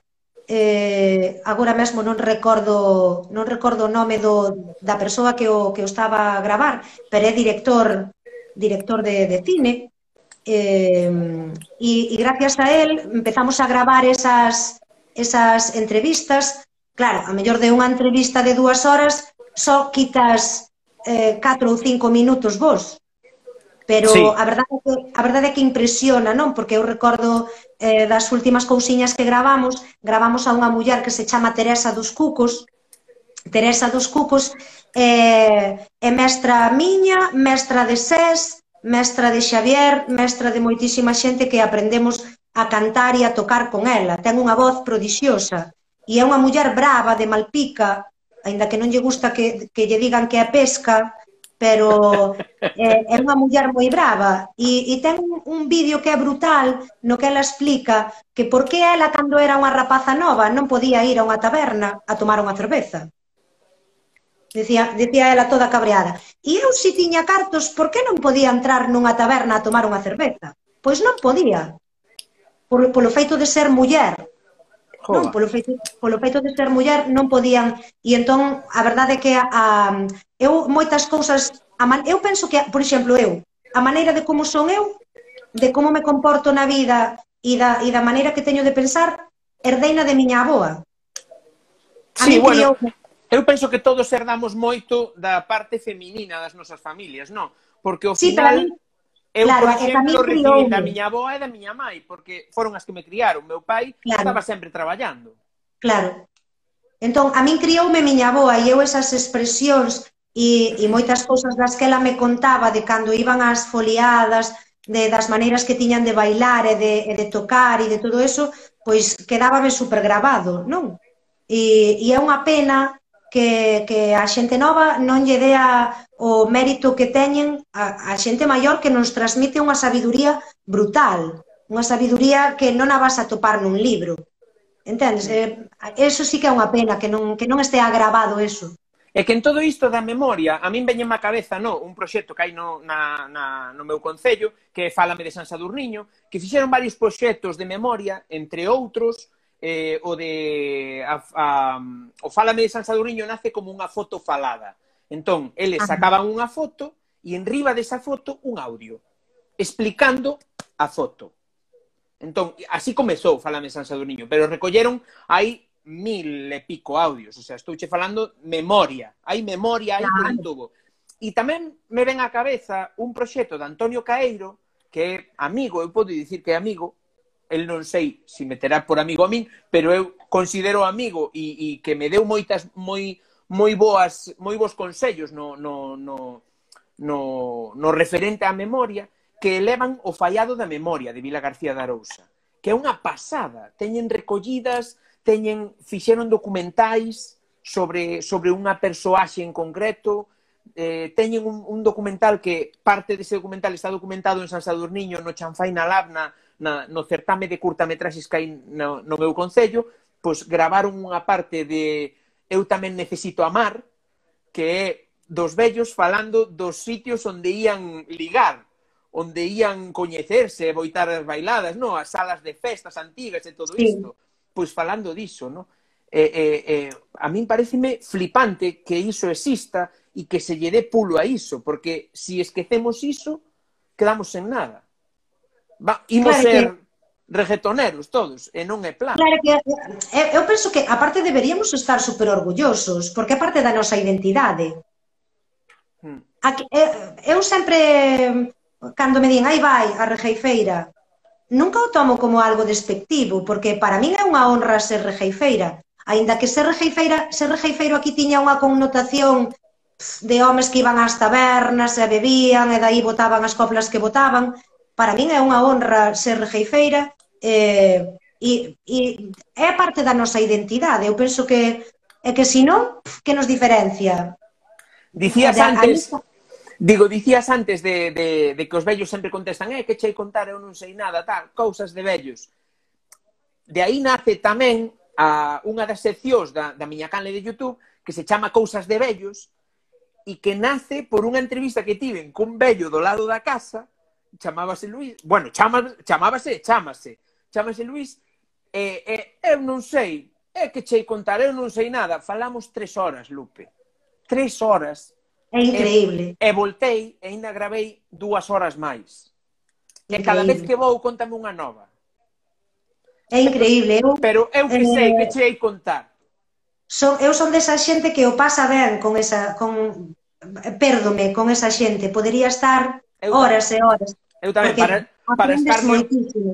eh, agora mesmo non recordo non recordo o nome do, da persoa que o, que o estaba a gravar, pero é director director de, de cine, eh, e, e gracias a él empezamos a gravar esas, esas entrevistas. Claro, a mellor de unha entrevista de dúas horas, só quitas eh, 4 ou 5 minutos vos, pero sí. a verdade é que, a verdade é que impresiona, non? Porque eu recordo eh, das últimas cousiñas que gravamos, gravamos a unha muller que se chama Teresa dos Cucos, Teresa dos Cucos eh, é mestra miña, mestra de SES, mestra de Xavier, mestra de moitísima xente que aprendemos a cantar e a tocar con ela. Ten unha voz prodixiosa e é unha muller brava de Malpica, aínda que non lle gusta que, que lle digan que é pesca, pero é, é unha muller moi brava e, e ten un, un vídeo que é brutal no que ela explica que por que ela cando era unha rapaza nova non podía ir a unha taberna a tomar unha cerveza Dicía, dicía ela toda cabreada. E eu si tiña cartos, por que non podía entrar nunha taberna a tomar unha cerveza? Pois non podía. Por, polo feito de ser muller. Joder. Non, polo feito, polo feito de ser muller non podían e entón a verdade é que a, eu moitas cousas a man, eu penso que, por exemplo, eu a maneira de como son eu de como me comporto na vida e da, e da maneira que teño de pensar herdeina de miña aboa a sí, bueno, criou... eu penso que todos herdamos moito da parte feminina das nosas familias, non? Porque ao sí, final... Tamén Eu, claro, por exemplo, recibí da miña avoa e da miña mãe, porque foron as que me criaron. Meu pai claro. estaba sempre traballando. Claro. Entón, a min crioume miña avoa e eu esas expresións e, e moitas cousas das que ela me contaba de cando iban as foliadas, de, das maneiras que tiñan de bailar e de, e de tocar e de todo eso, pois quedábame supergrabado, non? E, e é unha pena que, que a xente nova non lle dea o mérito que teñen a, a xente maior que nos transmite unha sabiduría brutal, unha sabiduría que non a vas a topar nun libro. Entendes? Eh, eso sí que é unha pena que non, que non estea agravado eso. É que en todo isto da memoria, a min veñen má cabeza no, un proxecto que hai no, na, na, no meu concello, que é Fálame de San Sadurniño, que fixeron varios proxectos de memoria, entre outros, eh, o de a, a, o Fálame de San Sadurniño nace como unha foto falada. Entón, eles sacaban unha foto e enriba desa foto un audio explicando a foto. Entón, así comezou Fálame San Sadurniño, pero recolleron aí mil e pico audios, o sea, estou che falando memoria, hai memoria aí claro. por tubo. E tamén me ven á cabeza un proxecto de Antonio Caeiro, que é amigo, eu podo dicir que é amigo, el non sei se me terá por amigo a min, pero eu considero amigo e, e que me deu moitas moi moi boas moi bons consellos no no no no no referente á memoria que elevan o fallado da memoria de Vila García de Arousa, que é unha pasada. Teñen recollidas, teñen fixeron documentais sobre sobre unha persoaxe en concreto, eh, teñen un, un documental que parte dese documental está documentado en San Sadurniño, no Chanfaina Labna, na, no certame de curtametraxes que hai no, no meu concello, pois gravaron unha parte de Eu tamén necesito amar, que é dos vellos falando dos sitios onde ían ligar, onde ían coñecerse, boitar as bailadas, no, as salas de festas antigas e todo sí. isto. Pois falando diso, no? Eh, eh, eh, a min pareceme flipante que iso exista e que se lle dé pulo a iso, porque se si esquecemos iso, quedamos en nada. Va, imos claro ser que... reggaetoneros todos, e non é plan. Claro que eh, eu penso que aparte deberíamos estar super orgullosos, porque é parte da nosa identidade. Hmm. Aquí, eh, eu sempre cando me din, aí vai, a regeifeira, nunca o tomo como algo despectivo, porque para min é unha honra ser regeifeira. Ainda que ser regeifeira, ser regeifeiro aquí tiña unha connotación de homes que iban ás tabernas e bebían e dai botaban as coplas que botaban, Para min é unha honra ser rejeifeira eh, e, e é parte da nosa identidade. Eu penso que é que se non, que nos diferencia? Dicías o antes... Mí... Digo, dicías antes de, de, de que os vellos sempre contestan eh, que chei contar, eu non sei nada, tal, cousas de vellos. De aí nace tamén a unha das seccións da, da miña canle de YouTube que se chama Cousas de Vellos e que nace por unha entrevista que tiven cun vello do lado da casa chamábase Luis, bueno, chama, chamábase, chamase, chamase Luis, e, e eu non sei, é que chei contar, eu non sei nada, falamos tres horas, Lupe, tres horas. É increíble. E, e voltei, e ainda gravei dúas horas máis. E cada vez que vou, contame unha nova. É increíble. Eu, Pero eu que sei, eh, que chei contar. Son, eu son desa xente que o pasa ben con esa, con, pérdome con esa xente. Podería estar Eu horas e horas. Eu tamén, para, para escarnio,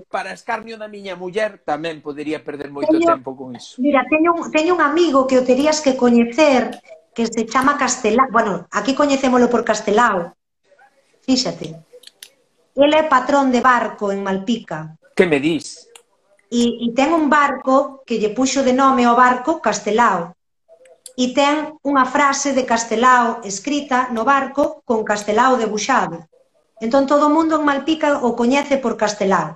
para escarnio da miña muller, tamén podería perder moito teño, tempo con iso. Mira, teño un, teño un amigo que o terías que coñecer, que se chama Castelao. Bueno, aquí coñecémolo por Castelao. Fíxate. Ele é patrón de barco en Malpica. Que me dis? E, e ten un barco que lle puxo de nome ao barco Castelao e ten unha frase de Castelao escrita no barco con Castelao debuxado. Entón todo o mundo en Malpica o coñece por Castelao.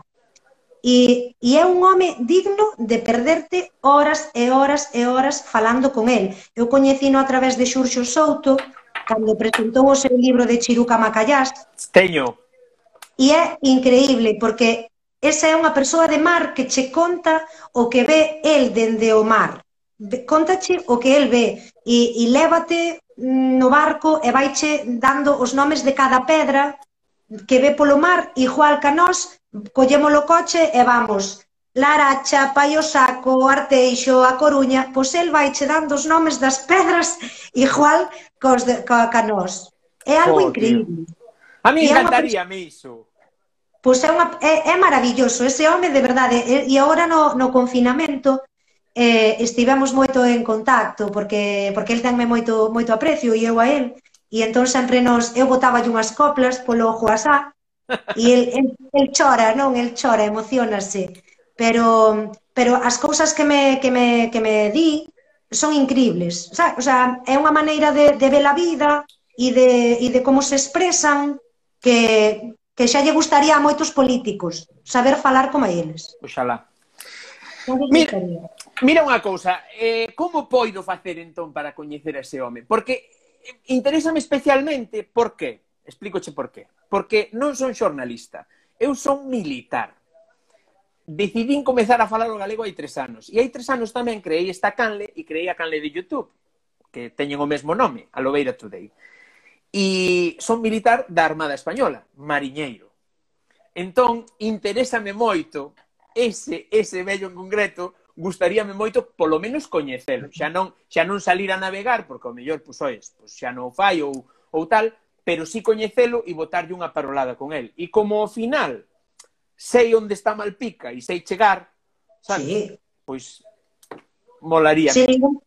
E, e é un home digno de perderte horas e horas e horas falando con el. Eu coñecino a través de Xurxo Souto, cando presentou o seu libro de Chiruca Macallás. Teño. E é increíble, porque esa é unha persoa de mar que che conta o que ve el dende o mar. Contache o que el ve e, e lévate mm, no barco e vaiche dando os nomes de cada pedra que ve polo mar, igual que nós, collemos o coche e vamos Laracha, Paiosaco, Arteixo, A Coruña, pois el vai che dando os nomes das pedras igual cos de, co, ca nós. É algo oh, increíble. Tío. A mí encantaría me iso. Pois é, unha, é, é maravilloso, ese home de verdade. E agora no, no confinamento eh, estivemos moito en contacto, porque, porque el tenme moito, moito aprecio e eu a él. E entón sempre nos, eu botaba unhas coplas polo ojo asá, e el, el, el chora, non? El chora, emocionase. Pero, pero as cousas que me, que me, que me di son increíbles. sea, O sea, é unha maneira de, de ver a vida e de, e de como se expresan que, que xa lle gustaría a moitos políticos saber falar como eles. Oxalá. Mira, mira unha cousa, eh, como poido facer entón para coñecer a ese home? Porque interésame especialmente por qué. Explícoche por qué. Porque non son xornalista, eu son militar. Decidín comezar a falar o galego hai tres anos. E hai tres anos tamén creei esta canle e creei a canle de YouTube, que teñen o mesmo nome, a Lobeira Today. E son militar da Armada Española, mariñeiro. Entón, interésame moito ese, ese vello en concreto, gustaríame moito polo menos coñecelo. Xa non, xa non salir a navegar, porque ao mellor, pois, oes, pois xa non o fai ou, ou tal, pero sí coñecelo e botarlle unha parolada con el. E como ao final sei onde está Malpica e sei chegar, sabes? Sí. Pois molaría. Sen ningún,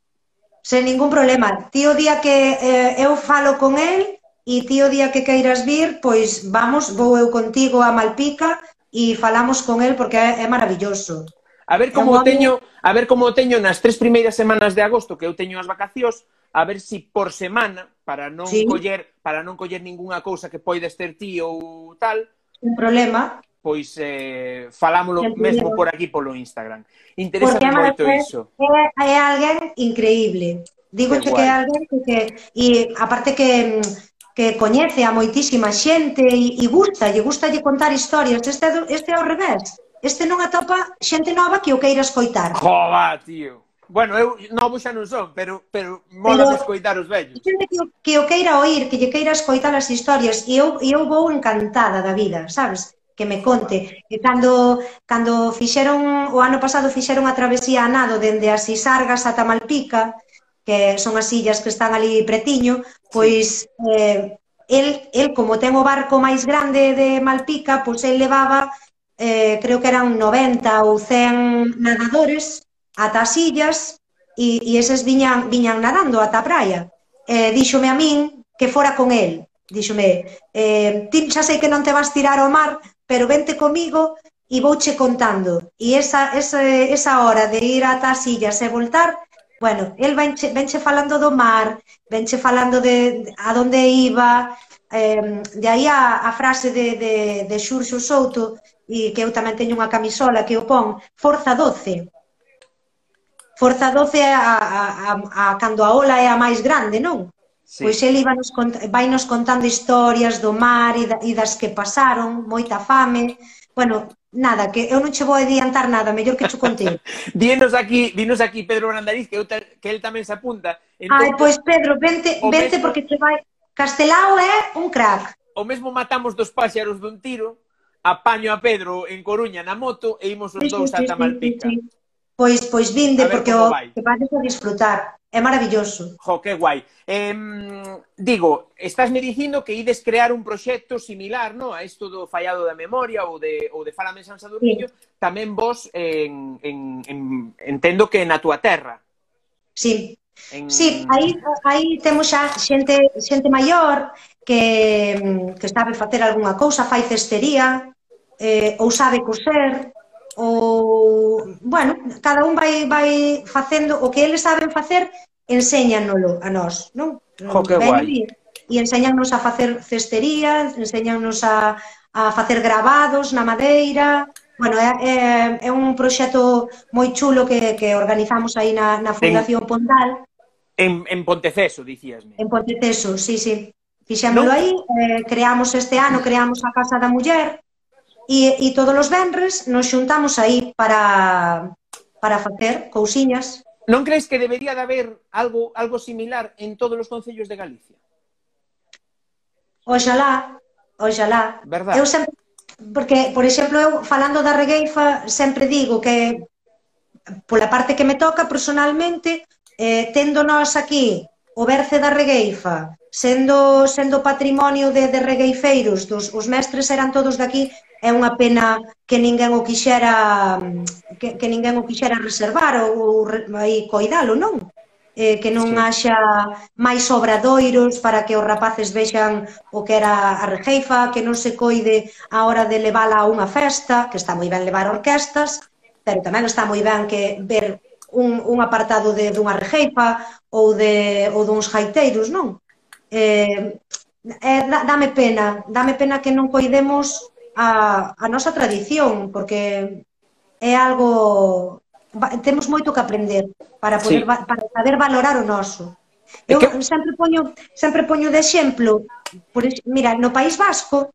sen ningún problema. Ti o día que eh, eu falo con el e ti o día que queiras vir, pois vamos, vou eu contigo a Malpica e falamos con el porque é, é maravilloso. A ver como También... teño, a ver como teño nas tres primeiras semanas de agosto que eu teño as vacacións, a ver si por semana para non sí. coller para non coller ningunha cousa que poides ter ti ou tal, un problema, pois eh, falámolo mesmo por aquí polo Instagram. Interesa moito iso. É, é alguén increíble. Digo que, que é alguén que, que e aparte que que coñece a moitísima xente e, e gusta, lle gusta lle contar historias. Este, este é ao revés este non atopa xente nova que o queira escoitar. Joba, tío. Bueno, eu novo xa non son, pero, pero mola pero, escoitar os vellos. Xente que, que o queira oír, que lle queira escoitar as historias, e eu, eu vou encantada da vida, sabes? que me conte. E cando, cando fixeron, o ano pasado fixeron a travesía a nado dende as Isargas ata Malpica, que son as illas que están ali pretiño, pois eh, el, el como ten o barco máis grande de Malpica, pois el levaba eh, creo que eran 90 ou 100 nadadores ata as illas e, e eses viñan, viñan nadando ata a praia. Eh, díxome a min que fora con el. Díxome, eh, ti xa sei que non te vas tirar ao mar, pero vente comigo e vouche contando. E esa, esa, esa hora de ir ata as illas e voltar, bueno, el venche, venche falando do mar, venche falando de, de a donde iba, eh, de aí a, a frase de, de, de Xurxo Souto e que eu tamén teño unha camisola que o pon, Forza 12. Forza 12 a, a, a, a cando a ola é a máis grande, non? Sí. Pois ele vai nos, vai nos contando historias do mar e, da, e das que pasaron, moita fame. Bueno, nada, que eu non che vou adiantar nada, mellor que chu contei. dinos aquí, dinos aquí Pedro Brandariz que, eu, que el tamén se apunta. Entón, Ai, pois Pedro, vente, vente mesmo... porque te vai Castelao é un crack. O mesmo matamos dos páxaros dun tiro, apaño a Pedro en Coruña na moto e imos os sí, dous ata Malpica. Sí, sí. Pois, pois vinde, porque o vai. que vais a disfrutar. É maravilloso. Jo, que guai. Eh, digo, estás me dicindo que ides crear un proxecto similar no? a isto do fallado da memoria ou de, ou de Fálame San Sadurniño, sí. tamén vos en, en, en, entendo que na tua terra. Sí, En... Sí, aí, aí temos xa xente, xente maior que, que sabe facer algunha cousa, fai cestería, eh, ou sabe coser, ou, bueno, cada un vai, vai facendo o que eles saben facer, enséñanolo a nós, non? Jo, que guai. E enséñannos a facer cestería, enséñannos a, a facer grabados na madeira, Bueno, é, é, é un proxecto moi chulo que, que organizamos aí na, na Fundación en, Pondal. En, en Ponteceso, dicíasme. En Ponteceso, sí, sí. Fixémoslo no. aí, eh, creamos este ano, creamos a Casa da Muller e, e todos os venres nos xuntamos aí para, para facer cousiñas. Non crees que debería de haber algo, algo similar en todos os concellos de Galicia? Oxalá, oxalá. Verdad. Eu sempre porque, por exemplo, eu falando da regueifa sempre digo que pola parte que me toca personalmente, eh, tendo nós aquí o berce da regueifa, sendo, sendo patrimonio de, de regueifeiros, dos, os mestres eran todos daqui, é unha pena que ninguén o quixera que, que ninguén o quixera reservar ou, ou aí coidalo, non? eh, que non sí. haxa máis obradoiros para que os rapaces vexan o que era a rejeifa, que non se coide a hora de levala a unha festa, que está moi ben levar orquestas, pero tamén está moi ben que ver un, un apartado de dunha rejeifa ou de ou duns jaiteiros, non? Eh, eh, dame pena, dame pena que non coidemos a, a nosa tradición, porque é algo temos moito que aprender para poder sí. para saber valorar o noso. Eu que... sempre poño sempre poño de exemplo, por, mira, no País Vasco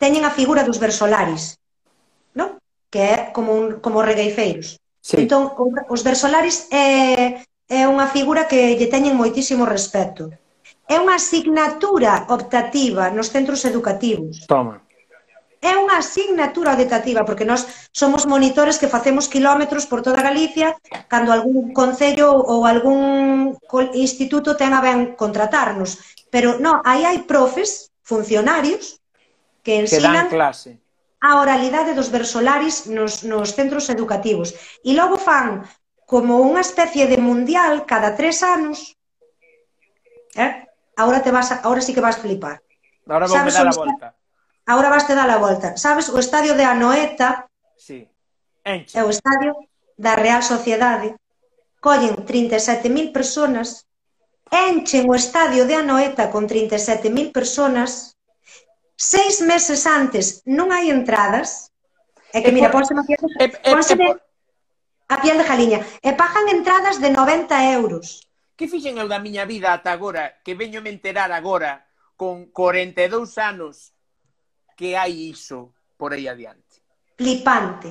teñen a figura dos versolaris, non? Que é como un como regueifeiros. Sí. Entón os versolaris é é unha figura que lle teñen moitísimo respeto. É unha asignatura optativa nos centros educativos. Toma é unha asignatura auditativa, porque nós somos monitores que facemos kilómetros por toda Galicia cando algún concello ou algún instituto ten a ben contratarnos. Pero non, aí hai profes, funcionarios, que ensinan... Que dan clase a oralidade dos versolaris nos, nos centros educativos. E logo fan como unha especie de mundial cada tres anos. Eh? Ahora, te vas a, ahora sí que vas a flipar. Ahora vou dar a volta. Agora vaste dar a volta. Sabes, o estadio de Anoeta sí. Enche. é o estadio da Real Sociedade. Collen 37.000 personas, enchen o estadio de Anoeta con 37.000 personas, seis meses antes non hai entradas, é que, e mira, ponse a piel, pónseme a piel de jaliña, e pagan entradas de 90 euros. Que fixen eu da miña vida ata agora, que veño me enterar agora, con 42 anos, que hai iso por aí adiante? Flipante.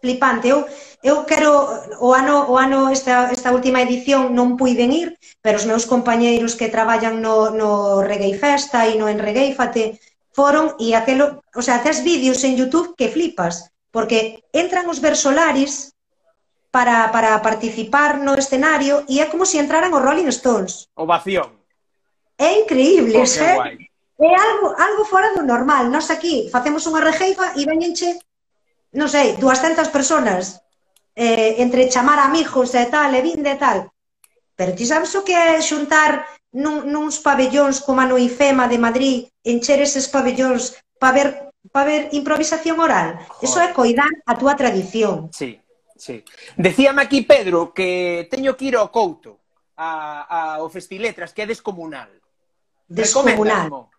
Flipante. Eu, eu quero o ano o ano esta, esta última edición non puiden ir, pero os meus compañeiros que traballan no, no Reggae Festa e no Enregueifate foron e aquelo, o sea, tes vídeos en YouTube que flipas, porque entran os versolaris para, para participar no escenario e é como se si entraran os Rolling Stones. Ovación. É increíble, oh, eh? É algo, algo fora do normal. Nós aquí facemos unha rejeifa e veñenche, non sei, 200 personas eh, entre chamar amigos e tal, e vinde e tal. Pero ti sabes o que é xuntar nun, nuns pabellóns como no IFEMA de Madrid, encher eses pabellóns para ver, pa ver improvisación oral? Joder. Eso é coidar a túa tradición. Sí, sí. Decíame aquí, Pedro, que teño que ir ao Couto, a, a, ao Festiletras, que é descomunal. Descomunal.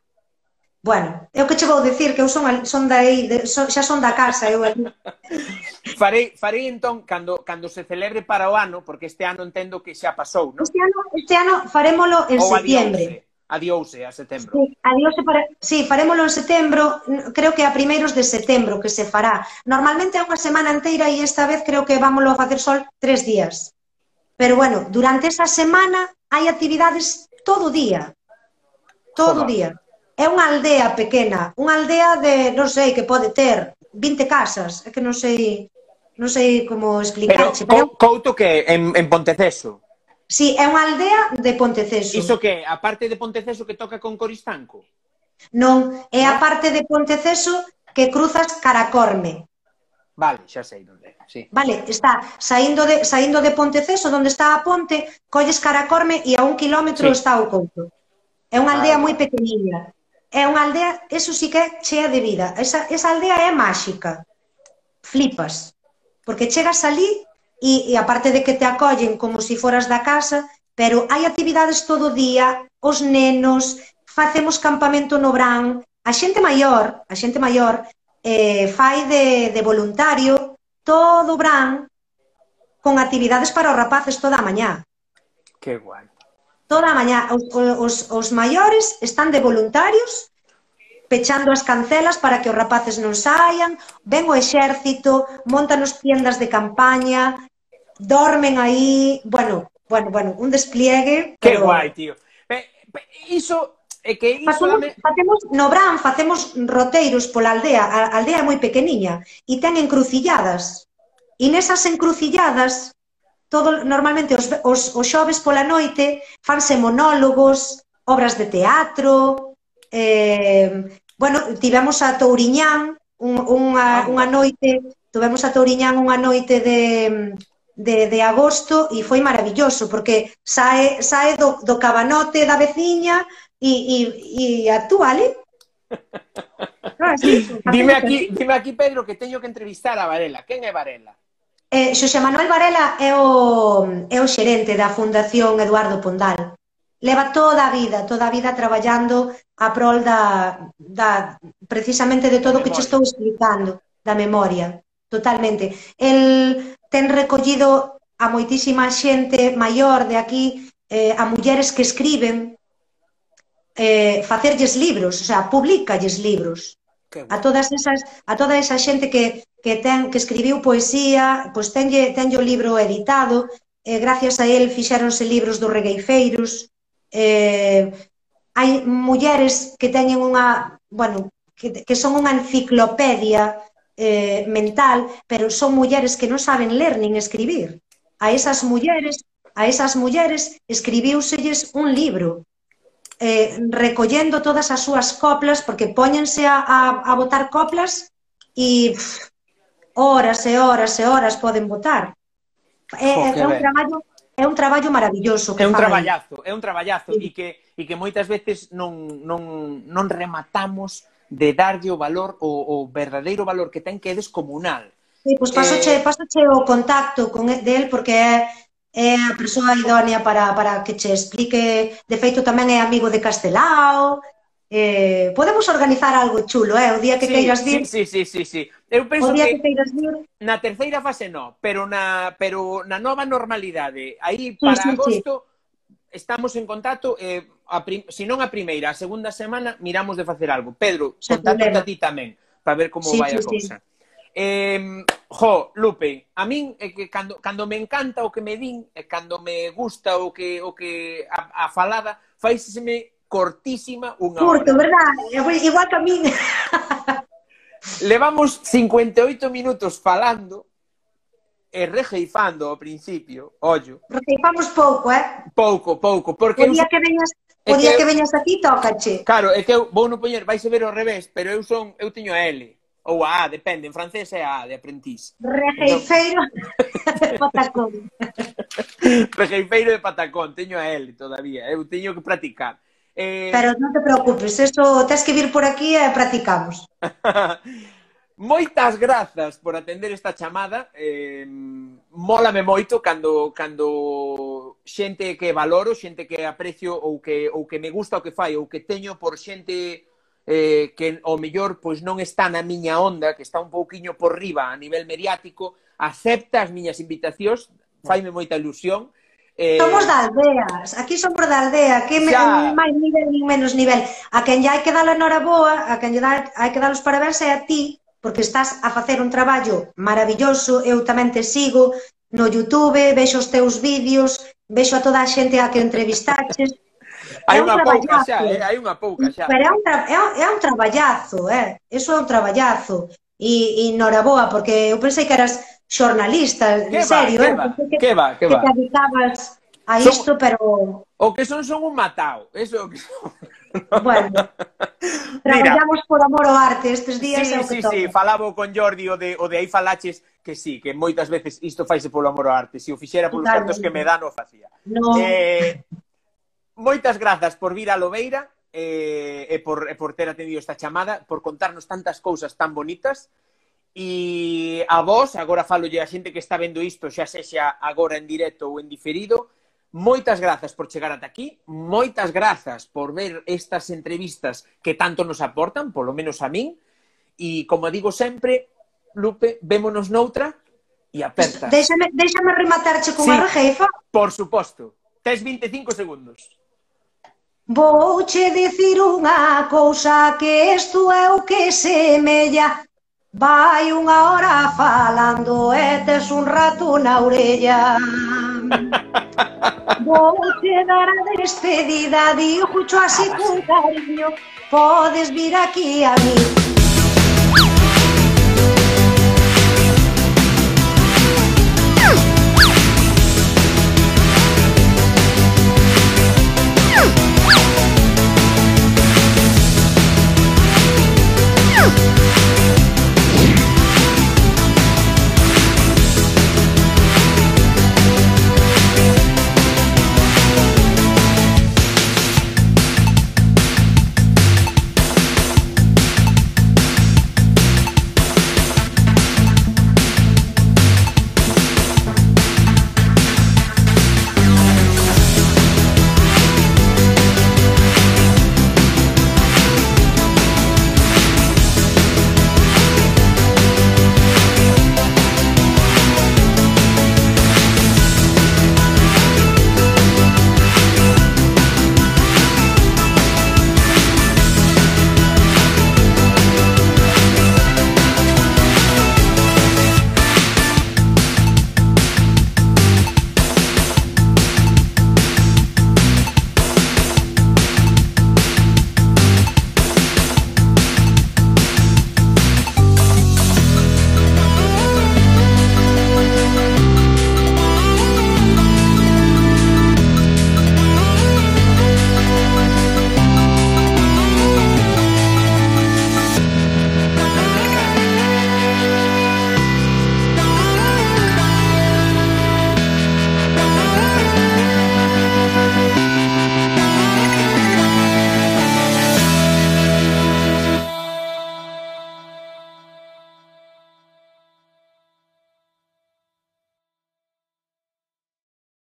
Bueno, eu que che vou dicir que eu son, son da aí, de, son, xa son da casa, eu farei, farei entón, cando, cando se celebre para o ano, porque este ano entendo que xa pasou, non? Este ano, este ano farémolo en Ou septiembre. Adiouse, adiouse a setembro. Sí, adiouse para, sí, farémolo en setembro, creo que a primeiros de setembro que se fará. Normalmente é unha semana inteira e esta vez creo que vámoslo a facer sol tres días. Pero bueno, durante esa semana hai actividades todo o día. Todo o día. É unha aldea pequena, unha aldea de, non sei, que pode ter 20 casas, é que non sei, non sei como explicarche. Pero, pero... Couto que en, en Ponteceso. Sí, é unha aldea de Ponteceso. Iso que, a parte de Ponteceso que toca con Coristanco? Non, é a parte de Ponteceso que cruzas Caracorme. Vale, xa sei onde sí. Vale, está saindo de, saindo de Ponteceso, onde está a ponte, colles Caracorme e a un kilómetro sí. está o Couto. É unha aldea vale. moi pequeniña é unha aldea, eso sí que é chea de vida. Esa, esa aldea é máxica. Flipas. Porque chegas ali e, e aparte de que te acollen como se si foras da casa, pero hai actividades todo o día, os nenos, facemos campamento no Brán, a xente maior, a xente maior, eh, fai de, de voluntario todo o Brán con actividades para os rapaces toda a mañá. Que guai. Toda a mañá, os, os, os maiores están de voluntarios pechando as cancelas para que os rapaces non saian, ven o exército, montan os tiendas de campaña, dormen aí, bueno, bueno, bueno, un despliegue. Pero... Que guai, tío. Iso é que iso facemos, me... facemos, no Bran facemos roteiros pola aldea, a aldea é moi pequeniña e ten encrucilladas. E nesas encrucilladas todo, normalmente os, os, os xoves pola noite fanse monólogos, obras de teatro, eh, bueno, tivemos a Touriñán un, unha, ah, unha noite, tivemos a Touriñán unha noite de, de, de agosto e foi maravilloso, porque sae, sae do, do cabanote da veciña e, e, e actúa ali. Ah, dime aquí, dime aquí, Pedro, que teño que entrevistar a Varela. Quen é Varela? Eh, Xosé Manuel Varela é o, é o xerente da Fundación Eduardo Pondal. Leva toda a vida, toda a vida traballando a prol da, da precisamente de todo o que che estou explicando, da memoria, totalmente. El ten recollido a moitísima xente maior de aquí, eh, a mulleres que escriben, eh, facerlles libros, o sea, publicalles libros. Bueno. A todas esas, a toda esa xente que que ten que escribiu poesía, pois tenlle, tenlle o libro editado, eh, gracias a él fixéronse libros dos regueifeiros, eh, hai mulleres que teñen unha, bueno, que, que son unha enciclopedia eh, mental, pero son mulleres que non saben ler nin escribir. A esas mulleres, a esas mulleres escribiuselles un libro eh, recollendo todas as súas coplas, porque póñense a, a, a botar coplas e pff, horas e horas e horas poden votar. É, oh, é un traballo é un traballo maravilloso que É un fai. traballazo, é un traballazo sí. e que e que moitas veces non non non rematamos de darlle o valor o, o verdadeiro valor que ten que é descomunal. Sí, pois pues pasoche, eh... pasoche o contacto con el porque é é a persoa idónea para, para que che explique. De feito, tamén é amigo de Castelao, Eh, podemos organizar algo chulo, eh? O día que sí, queiras dir. Sí, sí, sí, sí. Eu penso o día que, que queiras dir... na terceira fase no, pero na, pero na nova normalidade, aí para sí, sí, agosto sí. estamos en contacto, eh, a prim... si non a primeira, a segunda semana miramos de facer algo. Pedro, contacto a ti tamén, para ver como sí, vai sí, a cousa. Sí. Eh, jo, Lupe, a min é que cando, cando me encanta o que me din, e cando me gusta o que o que a, a falada, faíseme cortísima unha Curto, hora. Eh, igual que a min. Levamos 58 minutos falando eh, e rejeifando ao principio, ollo. Rejeifamos pouco, eh? Pouco, pouco, porque... O día eu... que veñas O día que, que veñas aquí tócache. Claro, é que eu vou non poñer, vais a ver ao revés, pero eu son, eu teño a L ou a A, depende, en francés é a A de aprendiz. Rejeifeiro de patacón. Rejeifeiro de patacón, teño a L todavía, eu teño que practicar. Eh... Pero non te preocupes, eso tens que vir por aquí e practicamos. Moitas grazas por atender esta chamada. Eh, mólame moito cando cando xente que valoro, xente que aprecio ou que ou que me gusta o que fai ou que teño por xente eh, que o mellor pois non está na miña onda, que está un pouquiño por riba a nivel mediático, acepta as miñas invitacións, faime moita ilusión Eh... Somos da aldeas, aquí somos da aldea, aquí me... máis nivel e menos nivel. A quen lle hai que dar a enhoraboa, a quen lle dá, hai que dar os parabéns é a ti, porque estás a facer un traballo maravilloso, eu tamén te sigo no YouTube, vexo os teus vídeos, vexo a toda a xente a que entrevistaches. hai unha pouca xa, eh? hai unha pouca xa. Pero é un, tra... é, un, é un traballazo, eh? Eso é un traballazo. E, e enhoraboa, porque eu pensei que eras xornalistas, en serio, que eh? va, que, que, va, que, que te dedicabas a son, isto, pero... O que son son un matao, eso o que son... Bueno, traballamos por amor ao arte estes días. Sí, sí, sí, falabo con Jordi o de, o de aí falaches que sí, que moitas veces isto faise polo amor ao arte. Se o fixera polos cartos cantos que me dan, o facía. No. Eh, moitas grazas por vir a Lobeira eh, e por, e por ter atendido esta chamada, por contarnos tantas cousas tan bonitas. E a vos, agora falo a xente que está vendo isto, xa sexa agora en directo ou en diferido, moitas grazas por chegar ata aquí, moitas grazas por ver estas entrevistas que tanto nos aportan, polo menos a min, e como digo sempre, Lupe, vémonos noutra e aperta. Déxame, déxame rematarche con sí, a rejefa. Por suposto. Tes 25 segundos. Vouche dicir unha cousa que isto é o que semella Vai unha hora falando e tes un rato na orella. Vou che dar a despedida, dixo así con cariño, podes vir aquí a mí.